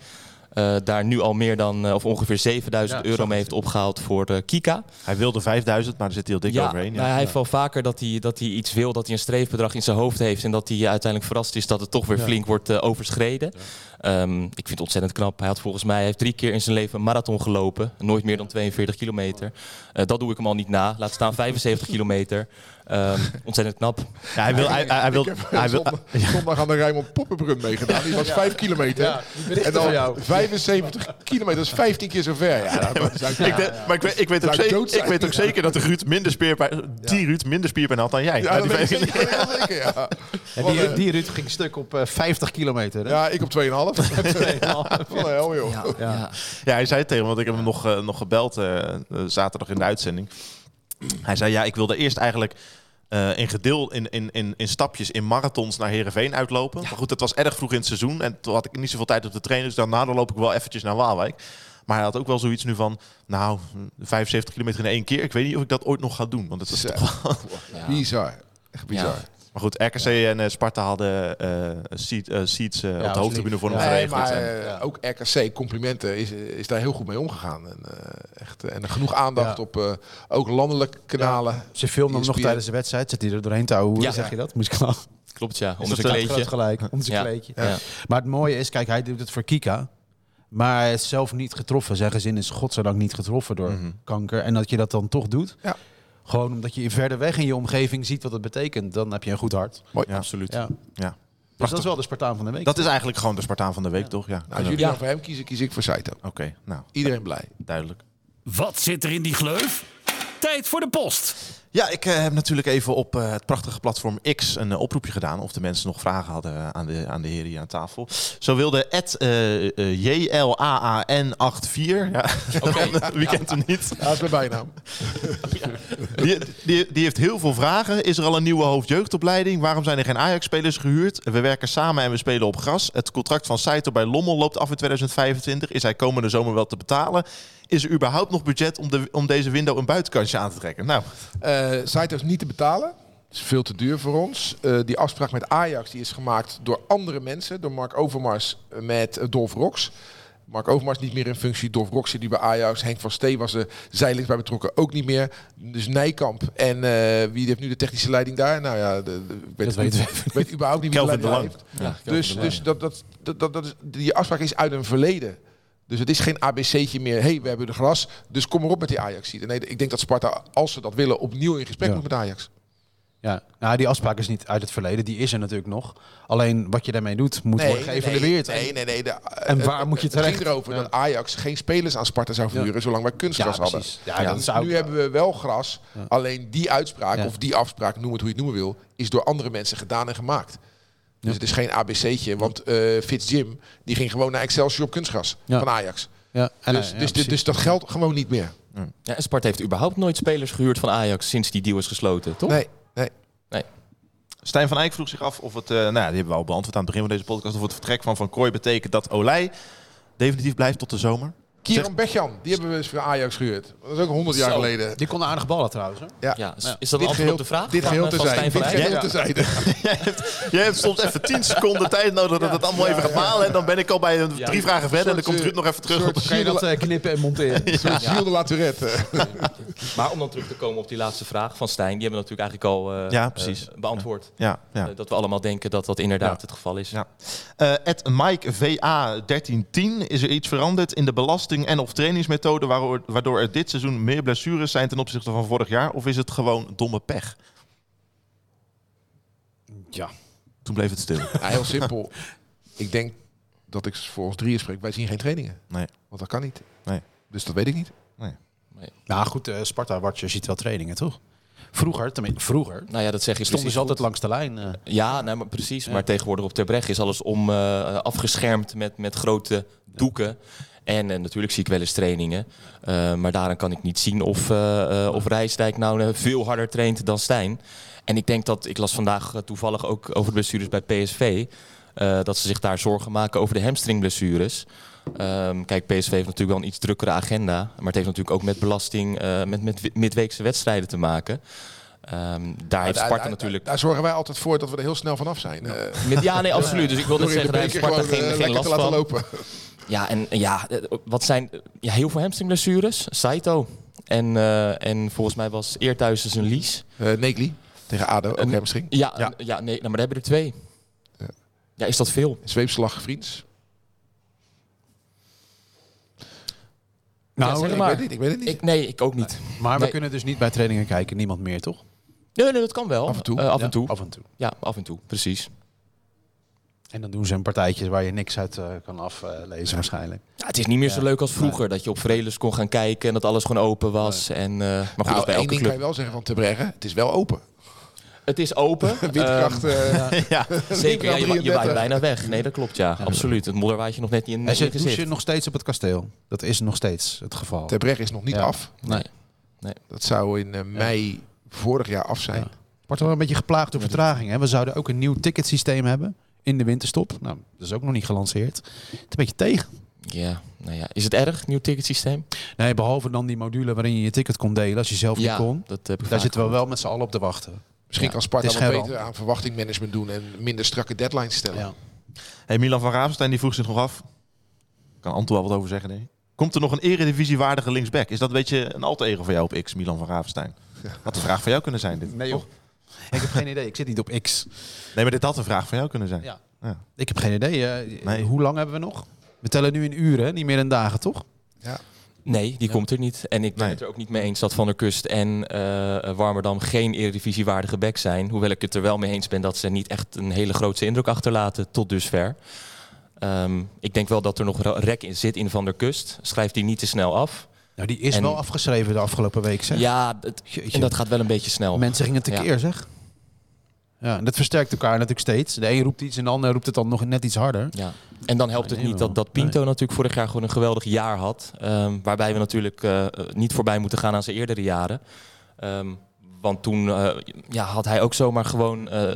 Eh, daar nu al meer dan, eh, of ongeveer 7000 Ja, euro mee heeft opgehaald voor de Kika. Hij wilde 5000, maar daar zit hij al dik ja, overheen. nou, hij heeft wel vaker dat hij, dat hij iets wil, dat hij een streefbedrag in zijn hoofd heeft en dat hij uiteindelijk verrast is dat het toch weer Ja. flink wordt eh, overschreden. Ehm, ik vind het ontzettend knap. Hij had volgens mij hij heeft drie keer in zijn leven een marathon gelopen, nooit meer dan 42 kilometer. Eh, dat doe ik hem al niet na. Laat staan 75 kilometer. Ehm, ontzettend knap. Ja, hij wil, hij, hij, hij wil, ik heb hij wil, zondag, (laughs) zondag aan de Rijnmond Poppenbrun meegedaan. Die was 5 kilometer. en dan 75 kilometer, dat is 15 keer zo ver. Maar ik weet, ik weet, ook, zeker, ik weet ook zeker dat de Ruud minder spierpijn, die Ruud minder spierpijn had dan jij. Ja, die zeker. (laughs) die, eh, die Ruud ging stuk op eh, 50 kilometer. Hè? Ja, ik op 2,5. (laughs) Wat een hel, joh. Ja. Ja, hij zei het tegen me, want ik heb hem nog, eh, nog gebeld eh, eh, zaterdag in de uitzending. Hij zei, ja, ik wilde eerst eigenlijk eh, in gedeel, in, in, in, in stapjes, in marathons naar Heerenveen uitlopen. Maar goed, het was erg vroeg in het seizoen en toen had ik niet zoveel tijd op te trainen. Dus daarna dan loop ik wel eventjes naar Waalwijk. Maar hij had ook wel zoiets nu van, nou, 75 kilometer in één keer. Ik weet niet of ik dat ooit nog ga doen. Want het is toch wel... Bizar. Echt bizar. Maar goed, RKC en eh, Sparta hadden eh seat, eh, seats eh, op was de hoofdtribune voor hem geregeld. maar En- ook RKC, complimenten, is, is daar heel goed mee omgegaan. En, eh, echt, en er genoeg aandacht Ja. op eh, ook landelijke kanalen. Ze filmden hem nog ESPN. tijdens de wedstrijd. Zet hij er doorheen te houden. Hoe Ja. zeg je dat? Moest ik. Klopt ja, onder dat zijn kleedje. gelijk. Onder zijn Ja. kleedje. Ja. Maar het mooie is, kijk, hij doet het voor Kika. Maar hij is zelf niet getroffen. Zijn gezin is godzijdank niet getroffen door Mhm. kanker. En dat je dat dan toch doet. Ja. Gewoon omdat je verder weg in je omgeving ziet wat het betekent. Dan heb je een goed hart. Mooi. Ja. Absoluut. Ja. Ja. Dus dat is wel de Spartaan van de week. Dat is eigenlijk gewoon de Spartaan van de week, toch? Ja. Nou, als jullie dan voor hem kiezen, kies ik voor Saito. Oké, nou, Iedereen blij. duidelijk. Wat zit er in die gleuf? Tijd voor de post. Ja, ik eh, heb natuurlijk even op eh, het prachtige platform X een eh, oproepje gedaan. Of de mensen nog vragen hadden aan de, aan de heren hier aan tafel. Zo wilde Ed eh, eh, JLAAN84. Ja. (laughs) Wie kent hem niet? Ja, dat is mijn bijnaam. (laughs) Die, die, die heeft heel veel vragen. Is er al een nieuwe hoofdjeugdopleiding? Waarom zijn er geen Ajax-spelers gehuurd? We werken samen en we spelen op gras. Het contract van Saito bij Lommel loopt af in 2025. Is hij komende zomer wel te betalen? Is er überhaupt nog budget om, de, om deze window een buitenkantje aan te trekken? Nou, Eh Saito is niet te betalen. Dat is veel te duur voor ons. Eh, die afspraak met Ajax die is gemaakt door andere mensen. Door Mark Overmars met eh, Dolf Rox. Mark Overmars niet meer in functie. Dolf Rox zit nu bij Ajax. Henk van Stee was er zijdelings bij betrokken. Ook niet meer. Dus Nijkamp. En eh, wie heeft nu de technische leiding daar? Nou ja, de, de- ik weet, Dat ik weet überhaupt niet wie de Kelvin de leiding heeft. Ja, Dus, dus dat, dat, dat, dat, dat is, die afspraak is uit een verleden. Dus het is geen ABC'tje meer. hey, we hebben de gras. Dus kom erop met die Ajax. Nee, ik denk dat Sparta, als ze dat willen, opnieuw in gesprek Ja. moet met Ajax. Ja, nou, die afspraak is niet uit het verleden. Die is er natuurlijk nog. Alleen wat je daarmee doet, moet worden geëvalueerd. Nee, nee, nee. de- En waar het- moet je het ging terecht? erover Ja. dat Ajax geen spelers aan Sparta zou verhuren zolang wij ja, kunstgras hadden. Ja, dat zou nu hebben we wel gras. Alleen die uitspraak, of die afspraak, noem het hoe je het noemen wil, is door andere mensen gedaan en gemaakt. Dus het is geen ABC'tje, want eh Fitz Jim die ging gewoon naar Excelsior op kunstgras Ja. van Ajax. Ja, en, Dus, ja, dus, dus dat geldt gewoon niet meer. Ja, en Sparta heeft überhaupt nooit spelers gehuurd van Ajax sinds die deal is gesloten, toch? Nee, nee. Stijn van Eyck vroeg zich af of het, eh, nou ja, die hebben we al beantwoord aan het begin van deze podcast, of het vertrek van Van Krooi betekent dat Olij definitief blijft tot de zomer. Kieran Bechan, die hebben we eens voor Ajax gehuurd. Dat is ook 100 jaar Zo. geleden. Die kon aardig ballen trouwens. Hè? Ja. Ja, is, dat een Dit antwoord geheel, op de vraag? dit van, geheel eh, te van zijn. Stijn van Dit Eyck? geheel te zijn. (laughs) jij, hebt, jij hebt soms even 10 seconden tijd nodig dat het allemaal even gaat malen. En dan ben ik al bij een drie vragen verder. En dan komt Ruud nog even terug. Op, Kan je dat eh, knippen en monteren? (laughs) Soort Gilles de La Tourette. (laughs) Maar om dan terug te komen op die laatste vraag van Stijn, die hebben we natuurlijk eigenlijk al eh, Ja, precies. eh, beantwoord. ja, ja. Eh, dat we allemaal denken dat dat inderdaad Ja. het geval is. Ja. Eh at Mike VA 1310 is er iets veranderd in de belasting en of trainingsmethode waardoor, waardoor er dit seizoen meer blessures zijn ten opzichte van vorig jaar? Of is het gewoon domme pech? Ja. Toen bleef het stil. Ja, heel simpel. (laughs) Ik denk dat ik voor ons drieën spreek. Wij zien geen trainingen. Nee. Want dat kan niet. Nee. Dus dat weet ik niet. Nou goed, eh, Sparta Watcher ziet wel trainingen, toch? Vroeger, tenminste vroeger, Nou ja, dat zeg je stonden precies ze altijd langs de lijn. eh. Ja, nee, maar precies. Maar tegenwoordig op Terbrecht is alles om eh, afgeschermd met, met grote doeken. En eh, natuurlijk zie ik wel eens trainingen. Eh, maar daaraan kan ik niet zien of, eh, of Rijsdijk nou veel harder traint dan Stijn. En ik denk dat, ik las vandaag toevallig ook over de blessures bij PSV. dat ze zich daar zorgen maken over de hamstringblessures. Ehm, kijk, PSV heeft natuurlijk wel een iets drukkere agenda. Maar het heeft natuurlijk ook met belasting, met, met midweekse wedstrijden te maken. Ehm, daar heeft Sparta daar- natuurlijk Daar zorgen wij altijd voor dat we er heel snel vanaf zijn. Met, ja, nee, absoluut. Dus ik wil net zeggen, daar heeft Sparta geen, geen last te laten van. lopen. Ja, en ja, eh, wat zijn ja, heel veel hamstringblessures? Saito. En, eh, en volgens mij was Eerthuis dus een lies. Eh Negli tegen ADO, ook hamstring. Ja, Ja. ja. nee, nou, maar daar hebben er twee. Ja. Ja, is dat veel? Zweepslag vriends. Nou, zeg ik, maar. weet het niet, ik weet het niet. Ik, nee, ik ook niet. maar we kunnen dus niet bij trainingen kijken, niemand meer, toch? Nee, nee, dat kan wel. Af en toe. Eh, af Ja, en toe. Af en toe. Ja, af en toe, precies. En dan doen ze een partijtje waar je niks uit eh, kan aflezen waarschijnlijk. Ja, het is niet meer zo Ja. leuk als vroeger. Dat je op Vreles kon gaan kijken en dat alles gewoon open was. En, eh, maar goed, nou, bij één elke ding kan je club. wel zeggen van Te Breggen. Het is wel open. Het is open. (laughs) Windkracht. eh, (laughs) ja. (laughs) Ehm, zeker, ja, je, wa- je 33. waait bijna weg. Nee, dat klopt, ja. Absoluut. Het modderwaadje nog net niet in, En je nog steeds op het kasteel. Dat is nog steeds het geval. Te Breggen is nog niet Ja. af. Nee. Dat zou in eh, mei vorig jaar af zijn. Ja. Wordt wel een beetje geplaagd door vertraging. Hè? We zouden ook een nieuw ticketsysteem hebben in de winterstop. Nou, dat is ook nog niet gelanceerd. Het is een beetje tegen. Ja, nou ja. Is het erg, nieuw ticketsysteem? Nee, behalve dan die module waarin je je ticket kon delen als je zelf Ja, niet kon. dat heb ik Daar zitten we wel met z'n allen op te wachten. Misschien Ja, kan Sparta wat beter aan verwachtingmanagement doen en minder strakke deadlines stellen. Ja. Hey, Milan van Ravenstein die vroeg zich nog af. Kan Anton wel wat over zeggen, nee? Komt er nog een eredivisiewaardige linksback? Is dat een beetje een alter ego van jou op X, Milan van Ravenstein? Had een vraag van jou kunnen zijn dit. Nee joh. (laughs) Ik heb geen idee. Ik zit niet op X. Nee, maar dit had een vraag van jou kunnen zijn. Ja. Ja. Ik heb geen idee. eh, Nee. Hoe lang hebben we nog? We tellen nu in uren, niet meer in dagen, toch? Nee, die komt er niet. En ik ben Nee. het er ook niet mee eens dat Van der Kust en eh Warmerdam geen eredivisiewaardige back zijn. Hoewel ik het er wel mee eens ben dat ze niet echt een hele grootse indruk achterlaten tot dusver. Ehm, ik denk wel dat er nog rek in zit in Van der Kust. Schrijft die niet te snel af. Nou, die is En- wel afgeschreven de afgelopen week, zeg. Ja, het- en dat gaat wel een beetje snel. Mensen gingen tekeer, Ja. zeg. Ja, en dat versterkt elkaar natuurlijk steeds. De een roept iets en de ander roept het dan nog net iets harder. Ja. En dan helpt het niet dat, dat Pinto natuurlijk vorig jaar gewoon een geweldig jaar had. Ehm, waarbij we natuurlijk eh, eh, niet voorbij moeten gaan aan zijn eerdere jaren. Ehm, want toen eh, ja, had hij ook zomaar gewoon eh,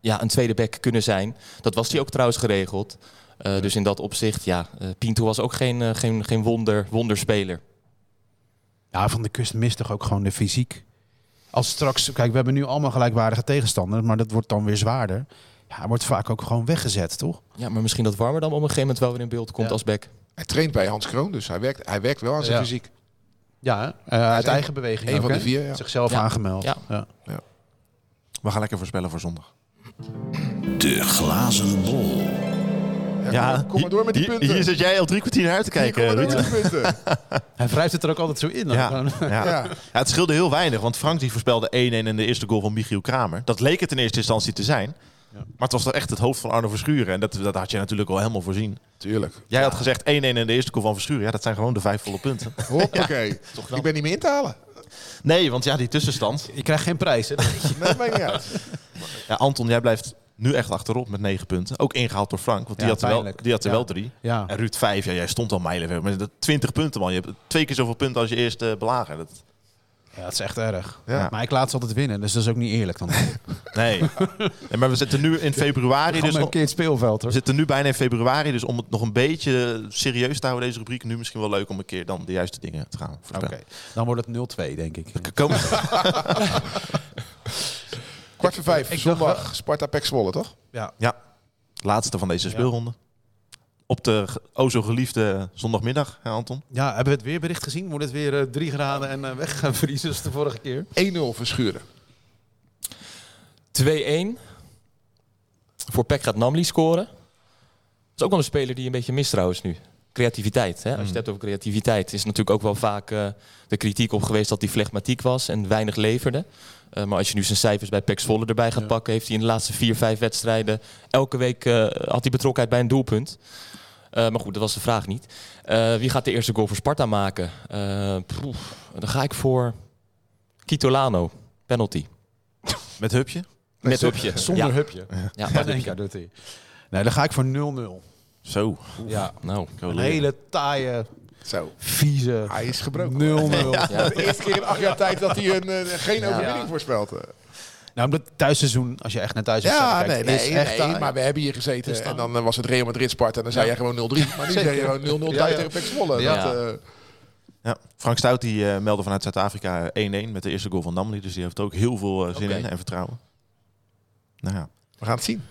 ja, een tweede back kunnen zijn. Dat was hij ook trouwens geregeld. Eh, Dus in dat opzicht, ja, eh, Pinto was ook geen, geen, geen wonder, wonderspeler. Ja, Van de Kust mist toch ook gewoon de fysiek. Als straks, kijk, we hebben nu allemaal gelijkwaardige tegenstanders, maar dat wordt dan weer zwaarder. Ja, hij wordt vaak ook gewoon weggezet, toch? Ja, maar misschien dat Warmer dan op een gegeven moment wel weer in beeld komt Ja. als back. Hij traint bij Hans Kroon, dus hij werkt, hij werkt wel aan zijn Ja. fysiek. Ja? Eh, uit een- eigen beweging Een ook, van de vier, ja. Zichzelf Ja. aangemeld. Ja. Ja. We gaan lekker voorspellen voor zondag. De glazen bol. Ja, kom maar door met die hier, punten. Hier zit jij al drie kwartier naar uit te Hier, kom kijken, maar door Ruud. met die punten. (laughs) Hij wrijft het er ook altijd zo in. dan. Ja, ja. Ja. Ja, het scheelde heel weinig, want Frank die voorspelde 1-1 in de eerste goal van Michiel Kramer. Dat leek het in eerste instantie te zijn. Maar het was toch echt het hoofd van Arno Verschuren. En dat, dat had je natuurlijk al helemaal voorzien. Tuurlijk. Jij had gezegd 1-1 in de eerste goal van Verschuren. Ja, dat zijn gewoon de vijf volle punten. (laughs) Hoppakee. Ik ben niet meer in te halen. Nee, want ja, die tussenstand. Je krijgt geen prijs, hè? Nee, dat maakt niet uit. Ja, Anton, jij blijft nu echt achterop met 9 punten. Ook ingehaald door Frank, want die Ja, had er wel, die had er Ja. wel drie. Ja. En Ruud 5, ja, jij stond al mijlenver. Maar dat 20 punten, man. Je hebt twee keer zoveel punten als je eerste belager. Dat, Ja, het is echt erg. Ja. Maar ik laat ze altijd winnen, dus dat is ook niet eerlijk dan. (laughs) Nee. nee. Maar we zitten nu in februari. Dus een keer het speelveld we zitten nu bijna in februari. Dus om het nog een beetje serieus te houden, deze rubriek, nu misschien wel leuk om een keer dan de juiste dingen te gaan Oké, dan wordt het 0-2 denk ik. Komen, (laughs) Kwart voor vijf, Ik dacht zondag, Sparta Pek Zwolle, toch? Ja. ja, laatste van deze speelronde. Op de o zo geliefde zondagmiddag, hè Anton? ja, hebben we het weerbericht gezien? Wordt het weer eh, 3 graden en eh, weg gaan vriezen als de vorige keer? 1-0 verschuren. 2-1. Voor Peck gaat Namli scoren. Dat is ook wel een speler die een beetje mist trouwens nu. Creativiteit. Hè? Als je het hebt over creativiteit, is natuurlijk ook wel vaak eh, de kritiek op geweest dat hij flegmatiek was en weinig leverde. Eh, maar als je nu zijn cijfers bij Pek Zwolle erbij gaat pakken, heeft hij in de laatste vier, vijf wedstrijden elke week eh, had hij betrokkenheid bij een doelpunt. Maar goed, dat was de vraag niet. Wie gaat de eerste goal voor Sparta maken? Dan ga ik voor Kitolano. Penalty. Met Hupje? Met hupje. (laughs) Zonder ja. hupje. Ja, Ja, doet hij. Nee, dan ga ik voor 0-0. Zo. Ja, Nou, een hele taaie, Zo. vieze 0-0. Hij is gebroken. 0-0. (laughs) ja. De eerste keer in acht jaar tijd dat hij een, eh, geen overwinning Ja. voorspelt. eh. Nou, omdat het thuisseizoen, als je echt naar thuis Ja, nee, nee, is echt nee, taai. maar we hebben hier gezeten en dan eh, was het Real Madrid Sparta en dan zei Ja. jij gewoon 0-3. (laughs) Maar nu zeg je gewoon 0-0 Ja, thuis ja. tegen Pek Zwolle. Ja. Dat, eh, Ja. Frank Stout die, eh, meldde vanuit Zuid-Afrika 1-1 met de eerste goal van Namli. Dus die heeft ook heel veel zin in en vertrouwen. Nou ja. we gaan het zien.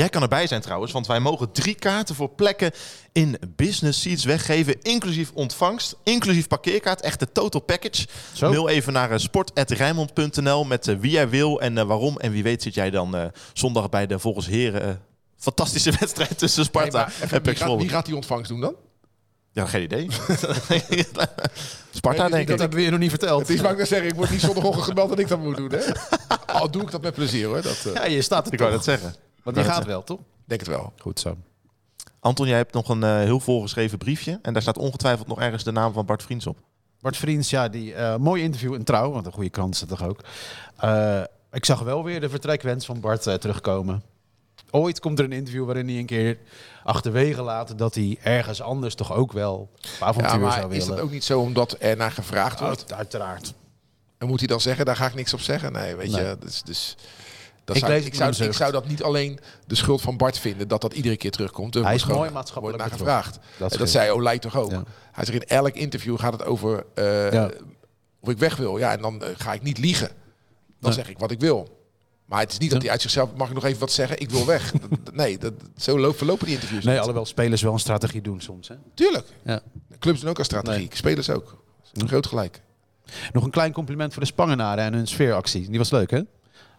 Jij kan erbij zijn trouwens, want wij mogen drie kaarten voor plekken in business seats weggeven. Inclusief ontvangst, inclusief parkeerkaart. Echt de total package. Zo. Mail even naar eh, sport.rijnmond.nl met eh, wie jij wil en eh, waarom. En wie weet zit jij dan eh, zondag bij de volgens heren eh, fantastische (laughs) wedstrijd tussen Sparta en wie, Pek Zwolle. wie gaat die ontvangst doen dan? Ja, geen idee. (laughs) (laughs) Sparta Nee, dus denk ik. Dat hebben we je nog niet verteld. Het is ik net zeggen, ik word niet zondagochtend gebeld dat ik dat moet doen. Hè? Al doe ik dat met plezier hoor. Dat, eh, Ja, je staat er Ik wou toch. dat zeggen. Want die gaat wel, toch? denk het wel. Goed zo. Anton, jij hebt nog een eh, heel volgeschreven briefje. En daar staat ongetwijfeld nog ergens de naam van Bart Vriends op. Bart Vriends, ja, die eh, mooi interview in Trouw, want een goede krant is het toch ook. Eh, ik zag wel weer de vertrekwens van Bart eh, terugkomen. Ooit komt er een interview waarin hij een keer achterwege laat dat hij ergens anders toch ook wel avontuur Ja, maar zou willen. is dat ook niet zo omdat er naar gevraagd wordt? Uit- uiteraard. En moet hij dan zeggen, daar ga ik niks op zeggen? Nee, weet Nee. je. Dus, dus, dat Ik zou, lees ik, zou, ik zou dat niet alleen de schuld van Bart vinden, dat dat iedere keer terugkomt. Er Hij wordt is mooi maatschappelijk naar gevraagd. Dat en dat zei Olij toch ook. Ja. Hij zegt in elk interview gaat het over eh, Ja. of ik weg wil. Ja, en dan eh, ga ik niet liegen. Dan zeg ik wat ik wil. Maar het is niet dat hij uit zichzelf, mag ik nog even wat zeggen? Ik wil weg. (laughs) Nee, dat, zo lo- verlopen die interviews Nee, niet. alhoewel spelers wel een strategie doen soms. Hè? Tuurlijk. Ja. Clubs doen ook een strategie. Nee. Spelers ook. Een groot gelijk. Nog een klein compliment voor de Spangenaren en hun sfeeractie. Die was leuk, hè?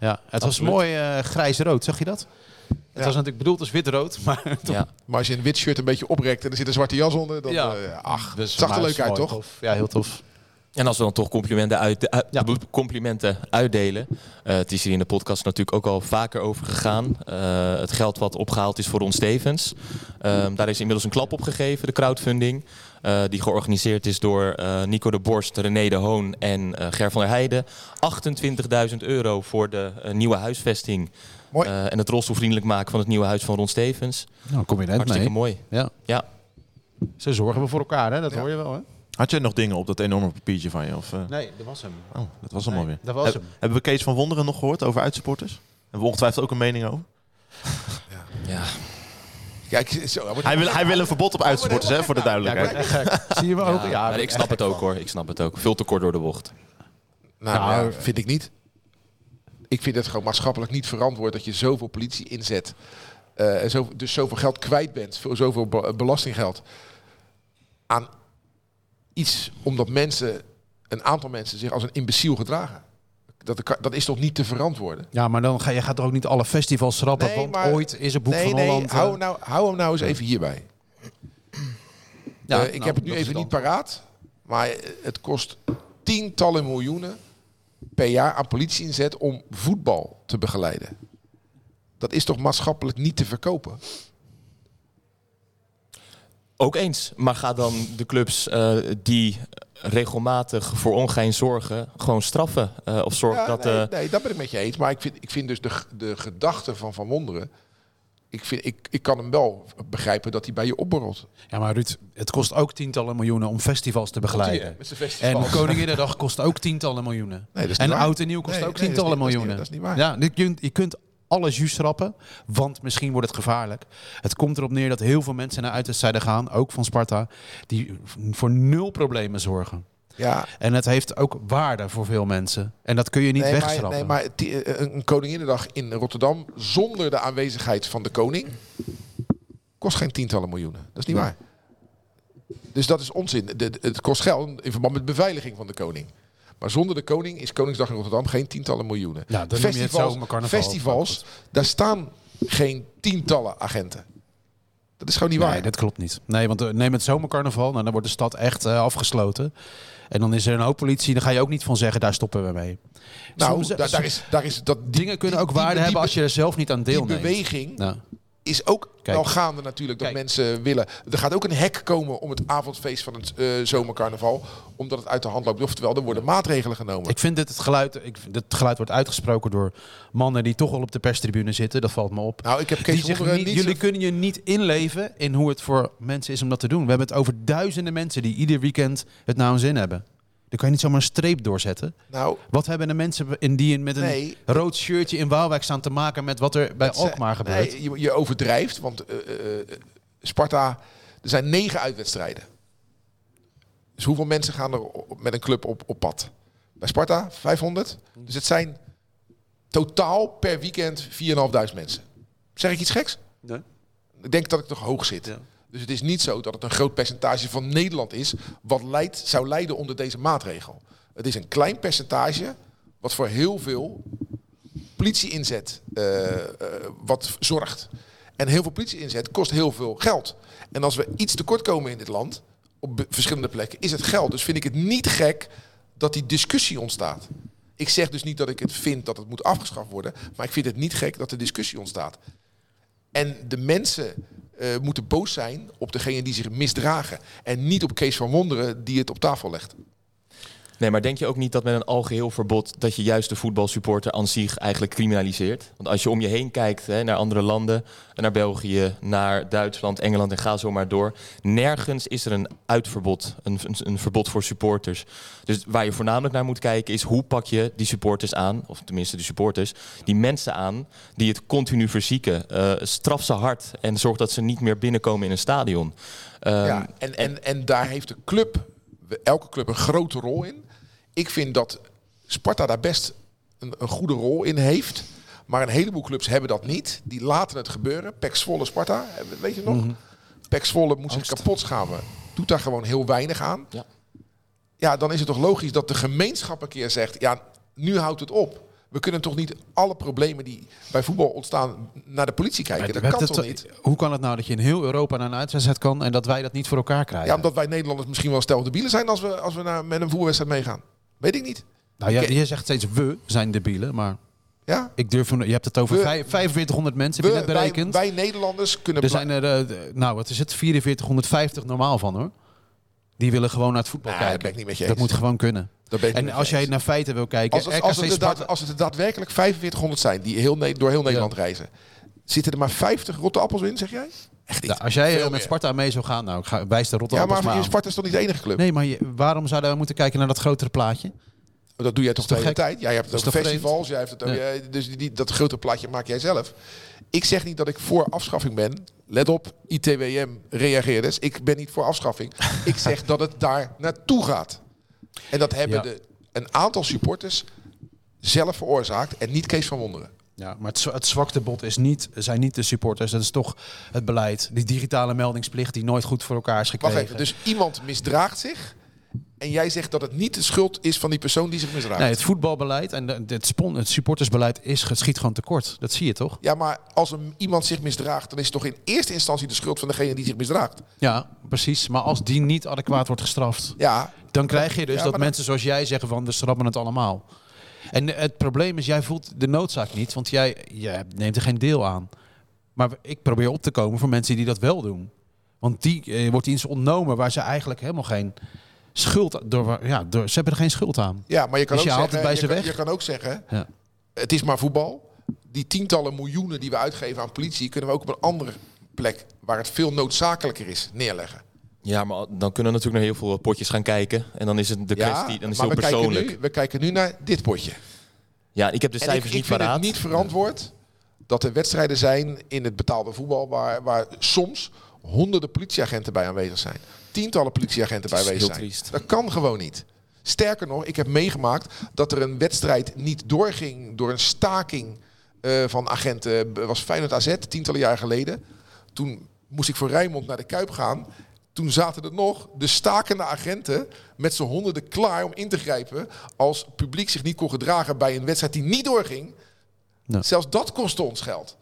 Ja, het was mooi eh, grijs-rood. Zag je dat? Het was natuurlijk bedoeld als wit-rood, (laughs) maar ja. Maar als je een wit shirt een beetje oprekt en er zit een zwarte jas onder, dan Ja. eh, ach, Dus het zag er leuk uit, toch? tof. Ja, heel tof. En als we dan toch complimenten, uit, Ja. complimenten uitdelen. eh, het is hier in de podcast natuurlijk ook al vaker over gegaan. Eh, het geld wat opgehaald is voor Ron Stevens. Ehm, daar is inmiddels een klap op gegeven, de crowdfunding. Eh, die georganiseerd is door eh, Nico de Borst, René de Hoon en eh, Ger van der Heijden. 28.000 euro voor de nieuwe huisvesting. Mooi. eh, en het rolstoelvriendelijk maken van het nieuwe huis van Ron Stevens. Nou, kom je net Hartstikke mee. mooi. Ja. Ja. Ze zorgen we voor elkaar, hè? Dat Ja. hoor je wel, hè? Had jij nog dingen op dat enorme papiertje van je? Of, eh? Nee, dat was hem. Oh, dat was hem Nee, alweer. dat was hem. Hebben we Kees van Wonderen nog gehoord over uitsupporters? Hebben we ongetwijfeld ook een mening over? Ja. Kijk, zo, hij wil, hij wil een verbod op uitsupporters, hè, voor de duidelijkheid. Zie je me ook? Ja, ik snap het ook hoor. Ik snap het ook. Veel te kort door de bocht. Nou, Nou, vind ik niet. Ik vind het gewoon maatschappelijk niet verantwoord dat je zoveel politie inzet. eh, en zo, dus zoveel geld kwijt bent, voor zoveel be- belastinggeld. Aan iets omdat mensen, een aantal mensen zich als een imbeciel gedragen. Dat, dat is toch niet te verantwoorden? Ja, maar dan ga je gaat toch ook niet alle festivals schrappen, Nee, want maar- ooit is er Boek nee, van Holland... eh, hou, nou, hou hem nou eens even hierbij. ja, Eh, ik nou, heb het nu even niet paraat. Maar eh, het kost tientallen miljoenen per jaar aan politie inzet om voetbal te begeleiden. Dat is toch maatschappelijk niet te verkopen? Ook eens. Maar ga dan de clubs eh, die regelmatig voor ongein zorgen, gewoon straffen. Eh, of zorg Ja, dat. nee, eh, nee, dat ben ik met je eens. Maar ik vind, ik vind dus de, de gedachte van Van Wonderen ik, vind, ik, ik kan hem wel begrijpen dat hij bij je opborrelt. Ja, maar Ruud, het kost ook tientallen miljoenen om festivals te begeleiden. En. Koninginnedag kost ook tientallen miljoenen. Nee, dat is en niet waar. oud en nieuw kost Nee, ook tientallen miljoenen. dat is niet waar. Ja, je kunt alles juist schrappen, want misschien wordt het gevaarlijk. Het komt erop neer dat heel veel mensen naar uitwedstrijden gaan, ook van Sparta, die voor nul problemen zorgen. Ja, En het heeft ook waarde voor veel mensen. En dat kun je niet nee, maar, wegschrappen. nee, maar eh, een Koninginnedag in Rotterdam zonder de aanwezigheid van de koning kost geen tientallen miljoenen. Dat is niet waar. Dus dat is onzin. Het kost geld in verband met beveiliging van de koning. Maar zonder de koning is Koningsdag in Rotterdam geen tientallen miljoenen. Ja, carnaval. festivals daar staan geen tientallen agenten. Dat is gewoon niet waar. Nee, dat klopt niet. Nee, want eh, neem het zomercarnaval, nou, dan wordt de stad echt eh, afgesloten. En dan is er een hoop politie, dan ga je ook niet van zeggen, daar stoppen we mee. nou, Soms- daar, daar is, daar is dat Dingen kunnen ook die- waarde die- hebben als je er zelf niet aan deelneemt. beweging Nou, is ook Kijk. wel gaande natuurlijk dat Kijk. mensen willen. Er gaat ook een hek komen om het avondfeest van het eh, zomercarnaval, omdat het uit de hand loopt. Oftewel, er worden maatregelen genomen. ik vind dit het geluid, ik, vind- dit geluid wordt uitgesproken door mannen die toch al op de perstribune zitten. Dat valt me op. nou, ik heb Kees niet, niet. jullie kunnen je niet inleven in hoe het voor mensen is om dat te doen. We hebben het over duizenden mensen die ieder weekend het nou een zin hebben. Dan kan je niet zomaar een streep doorzetten. Nou, Wat hebben de mensen in die met een Nee. rood shirtje in Waalwijk staan te maken met wat er bij het Alkmaar gebeurt? Nee, je, je overdrijft, want eh, eh, Sparta, er zijn negen uitwedstrijden. Dus hoeveel mensen gaan er op- met een club op, op pad? Bij Sparta 500. Dus het zijn totaal per weekend 4.500 mensen. Zeg ik iets geks? Nee. Ik denk dat ik toch hoog zit. Ja. Dus het is niet zo dat het een groot percentage van Nederland is wat leidt, zou leiden onder deze maatregel. Het is een klein percentage wat voor heel veel politie-inzet eh, eh, wat zorgt. En heel veel politie-inzet kost heel veel geld. En als we iets tekort komen in dit land, op verschillende plekken, is het geld. Dus vind ik het niet gek dat die discussie ontstaat. Ik zeg dus niet dat ik het vind dat het moet afgeschaft worden, maar ik vind het niet gek dat er discussie ontstaat. En de mensen eh, moeten boos zijn op degene die zich misdragen. En niet op Kees van Wonderen die het op tafel legt. Nee, maar denk je ook niet dat met een algeheel verbod dat je juist de voetbalsupporter aan zich eigenlijk criminaliseert? Want als je om je heen kijkt hè, naar andere landen, naar België, naar Duitsland, Engeland en ga zo maar door. Nergens is er een uitverbod, een, een, een verbod voor supporters. Dus waar je voornamelijk naar moet kijken is hoe pak je die supporters aan, of tenminste de supporters, die mensen aan die het continu verzieken. Eh, straf ze hard en zorg dat ze niet meer binnenkomen in een stadion. Ehm, ja, en, en, en daar heeft de club, elke club, een grote rol in. Ik vind dat Sparta daar best een, een goede rol in heeft. Maar een heleboel clubs hebben dat niet. Die laten het gebeuren. Pek Zwolle, Sparta, eh, weet je nog? Mhm. Pek Zwolle moet zich kapot schamen. Doet daar gewoon heel weinig aan. Ja. ja, dan is het toch logisch dat de gemeenschap een keer zegt... ja, nu houdt het op. We kunnen toch niet alle problemen die bij voetbal ontstaan... naar de politie kijken? Dat kan toch to- niet? Hoe kan het nou dat je in heel Europa naar een uitwedstrijd kan en dat wij dat niet voor elkaar krijgen? Ja, omdat wij Nederlanders misschien wel stel zijn... als we, als we naar, met een voerwedstrijd meegaan. Weet ik niet. nou, je zegt steeds we zijn debielen, maar Ja? ik durf, je hebt het over We- vijf- 4500 mensen, heb je net wij, berekend. wij Nederlanders kunnen... er zijn er, eh, nou wat is het, 4450 normaal van hoor. Die willen gewoon naar het voetbal Nee, dat kijken. ben ik niet met je dat moet gewoon kunnen. En als jij naar feiten wil kijken, als, het, als, het Sparta- als het er daadwerkelijk 4500 zijn die heel, door heel Nederland reizen... zitten er maar 50 rotte appels in, zeg jij? Echt niet. Ja, als jij eh, met. Sparta mee zou gaan, nou, ik ga, wijs de Ja, Rotterdam maar maar aan. Sparta is toch niet de enige club? Nee, maar je- waarom zouden we moeten kijken naar dat grotere plaatje? Dat doe jij toch de hele gek? tijd? Jij hebt het Dat is over festivals, jij hebt het Ja. dus die, die- dat grote plaatje maak jij zelf. Ik zeg niet dat ik voor afschaffing ben. Let op, ITWM reageert dus. Ik ben niet voor afschaffing. (laughs) ik zeg dat het daar naartoe gaat. En dat hebben Ja. de, een aantal supporters zelf veroorzaakt en niet Kees van Wonderen. Ja, maar het, het zwakte bot is niet, zijn niet de supporters. Dat is toch het beleid. Die digitale meldingsplicht die nooit goed voor elkaar is Wacht gekregen. even, dus iemand misdraagt zich en jij zegt dat het niet de schuld is van die persoon die zich misdraagt. Nee, het voetbalbeleid en het, het supportersbeleid is, geschiet gewoon tekort. Dat zie je toch? Ja, maar als een, iemand zich misdraagt, dan is het toch in eerste instantie de schuld van degene die zich misdraagt. Ja, precies. Maar als die niet adequaat wordt gestraft, Ja, dan krijg je dus Ja, dat mensen zoals jij zeggen van, we schrappen het allemaal. En het probleem is, jij voelt de noodzaak niet, want jij, jij neemt er geen deel aan. Maar ik probeer op te komen voor mensen die dat wel doen. Want die eh, wordt iets ontnomen waar ze eigenlijk helemaal geen schuld door, ja, door, ze hebben er geen schuld aan. Ja, maar je kan Dus ook je zeggen, bij je, ze kan, weg? je kan ook zeggen, Ja. het is maar voetbal. die tientallen miljoenen die we uitgeven aan politie, kunnen we ook op een andere plek, waar het veel noodzakelijker is, neerleggen. Ja, maar dan kunnen we natuurlijk naar heel veel potjes gaan kijken. En dan is het de kwestie, dan is het we heel kijken, persoonlijk. nu, we kijken nu naar dit potje. Ja, ik heb de En cijfers ik, ik niet vind paraat. het niet verantwoord dat er wedstrijden zijn in het betaalde voetbal waar, waar soms honderden politieagenten bij aanwezig zijn. Tientallen politieagenten bij aanwezig heel zijn. triest. Dat kan gewoon niet. Sterker nog, ik heb meegemaakt dat er een wedstrijd niet doorging door een staking eh, van agenten. Het was Feyenoord AZ, tientallen jaar geleden. Toen moest ik voor Rijnmond naar de Kuip gaan. Toen zaten er nog de stakende agenten met z'n honderden klaar om in te grijpen als het publiek zich niet kon gedragen bij een wedstrijd die niet doorging. Zelfs dat kostte ons geld.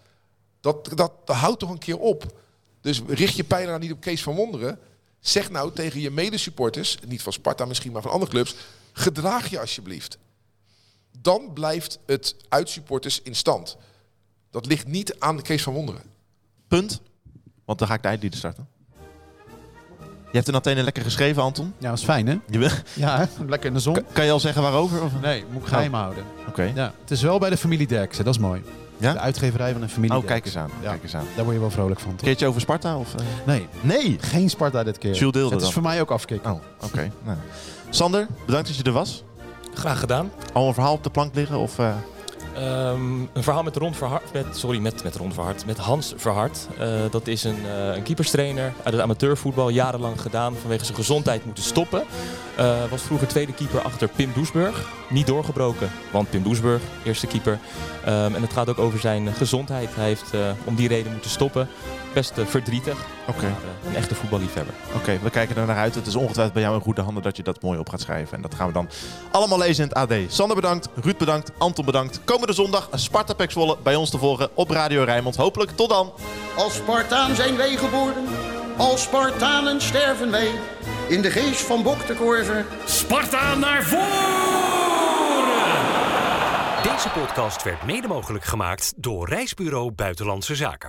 Dat, dat, dat houdt toch een keer op. Dus richt je pijlen nou niet op Kees van Wonderen. Zeg nou tegen je medesupporters, niet van Sparta misschien, maar van andere clubs, gedraag je alsjeblieft. Dan blijft het uitsupporters in stand. Dat ligt niet aan Kees van Wonderen. Punt. Want dan ga ik de eindlieden starten. Je hebt er meteen lekker geschreven, Anton. Ja, dat is fijn, hè? Je wil- Ja, hè? lekker in de zon. Kan- kan je al zeggen waarover? Of? Nee, moet ik geheim houden. Oké. Ja, het is wel bij de familie Derksen, dat is mooi. Ja? De uitgeverij van de familie Oh, kijk eens aan. Ja. Kijk eens aan. Daar word je wel vrolijk van, Een toch? keertje over Sparta? Of, eh? Nee, Nee. geen Sparta dit keer. Jules Deelde Het is dan. voor mij ook afkicken. Oh, oké. Nou. Sander, bedankt dat je er was. Graag gedaan. Al een verhaal op de plank liggen? Of, eh, Ehm, een verhaal met Ron met, sorry, met, met Ron met Hans Verhart. Eh, dat is een, eh een keeperstrainer uit het amateurvoetbal, jarenlang gedaan, vanwege zijn gezondheid moeten stoppen. Eh, was vroeger tweede keeper achter Pim Doesburg. Niet doorgebroken, want Pim Doesburg, eerste keeper. Ehm, en het gaat ook over zijn gezondheid. Hij heeft om die reden moeten stoppen. Best eh, verdrietig, Oké, eh, een echte voetballiefhebber. Oké, we kijken er naar uit. Het is ongetwijfeld bij jou in goede handen dat je dat mooi op gaat schrijven. En dat gaan we dan allemaal lezen in het AD. Sander bedankt, Ruud bedankt, Anton bedankt. Komende zondag Sparta Pek Zwolle bij ons te volgen op Radio Rijnmond. Hopelijk tot dan. Als Spartaan zijn wij geboren, als Spartanen sterven wij. In de geest van Bok de Korver. Sparta naar voren! Deze podcast werd mede mogelijk gemaakt door Reisbureau Buitenlandse Zaken.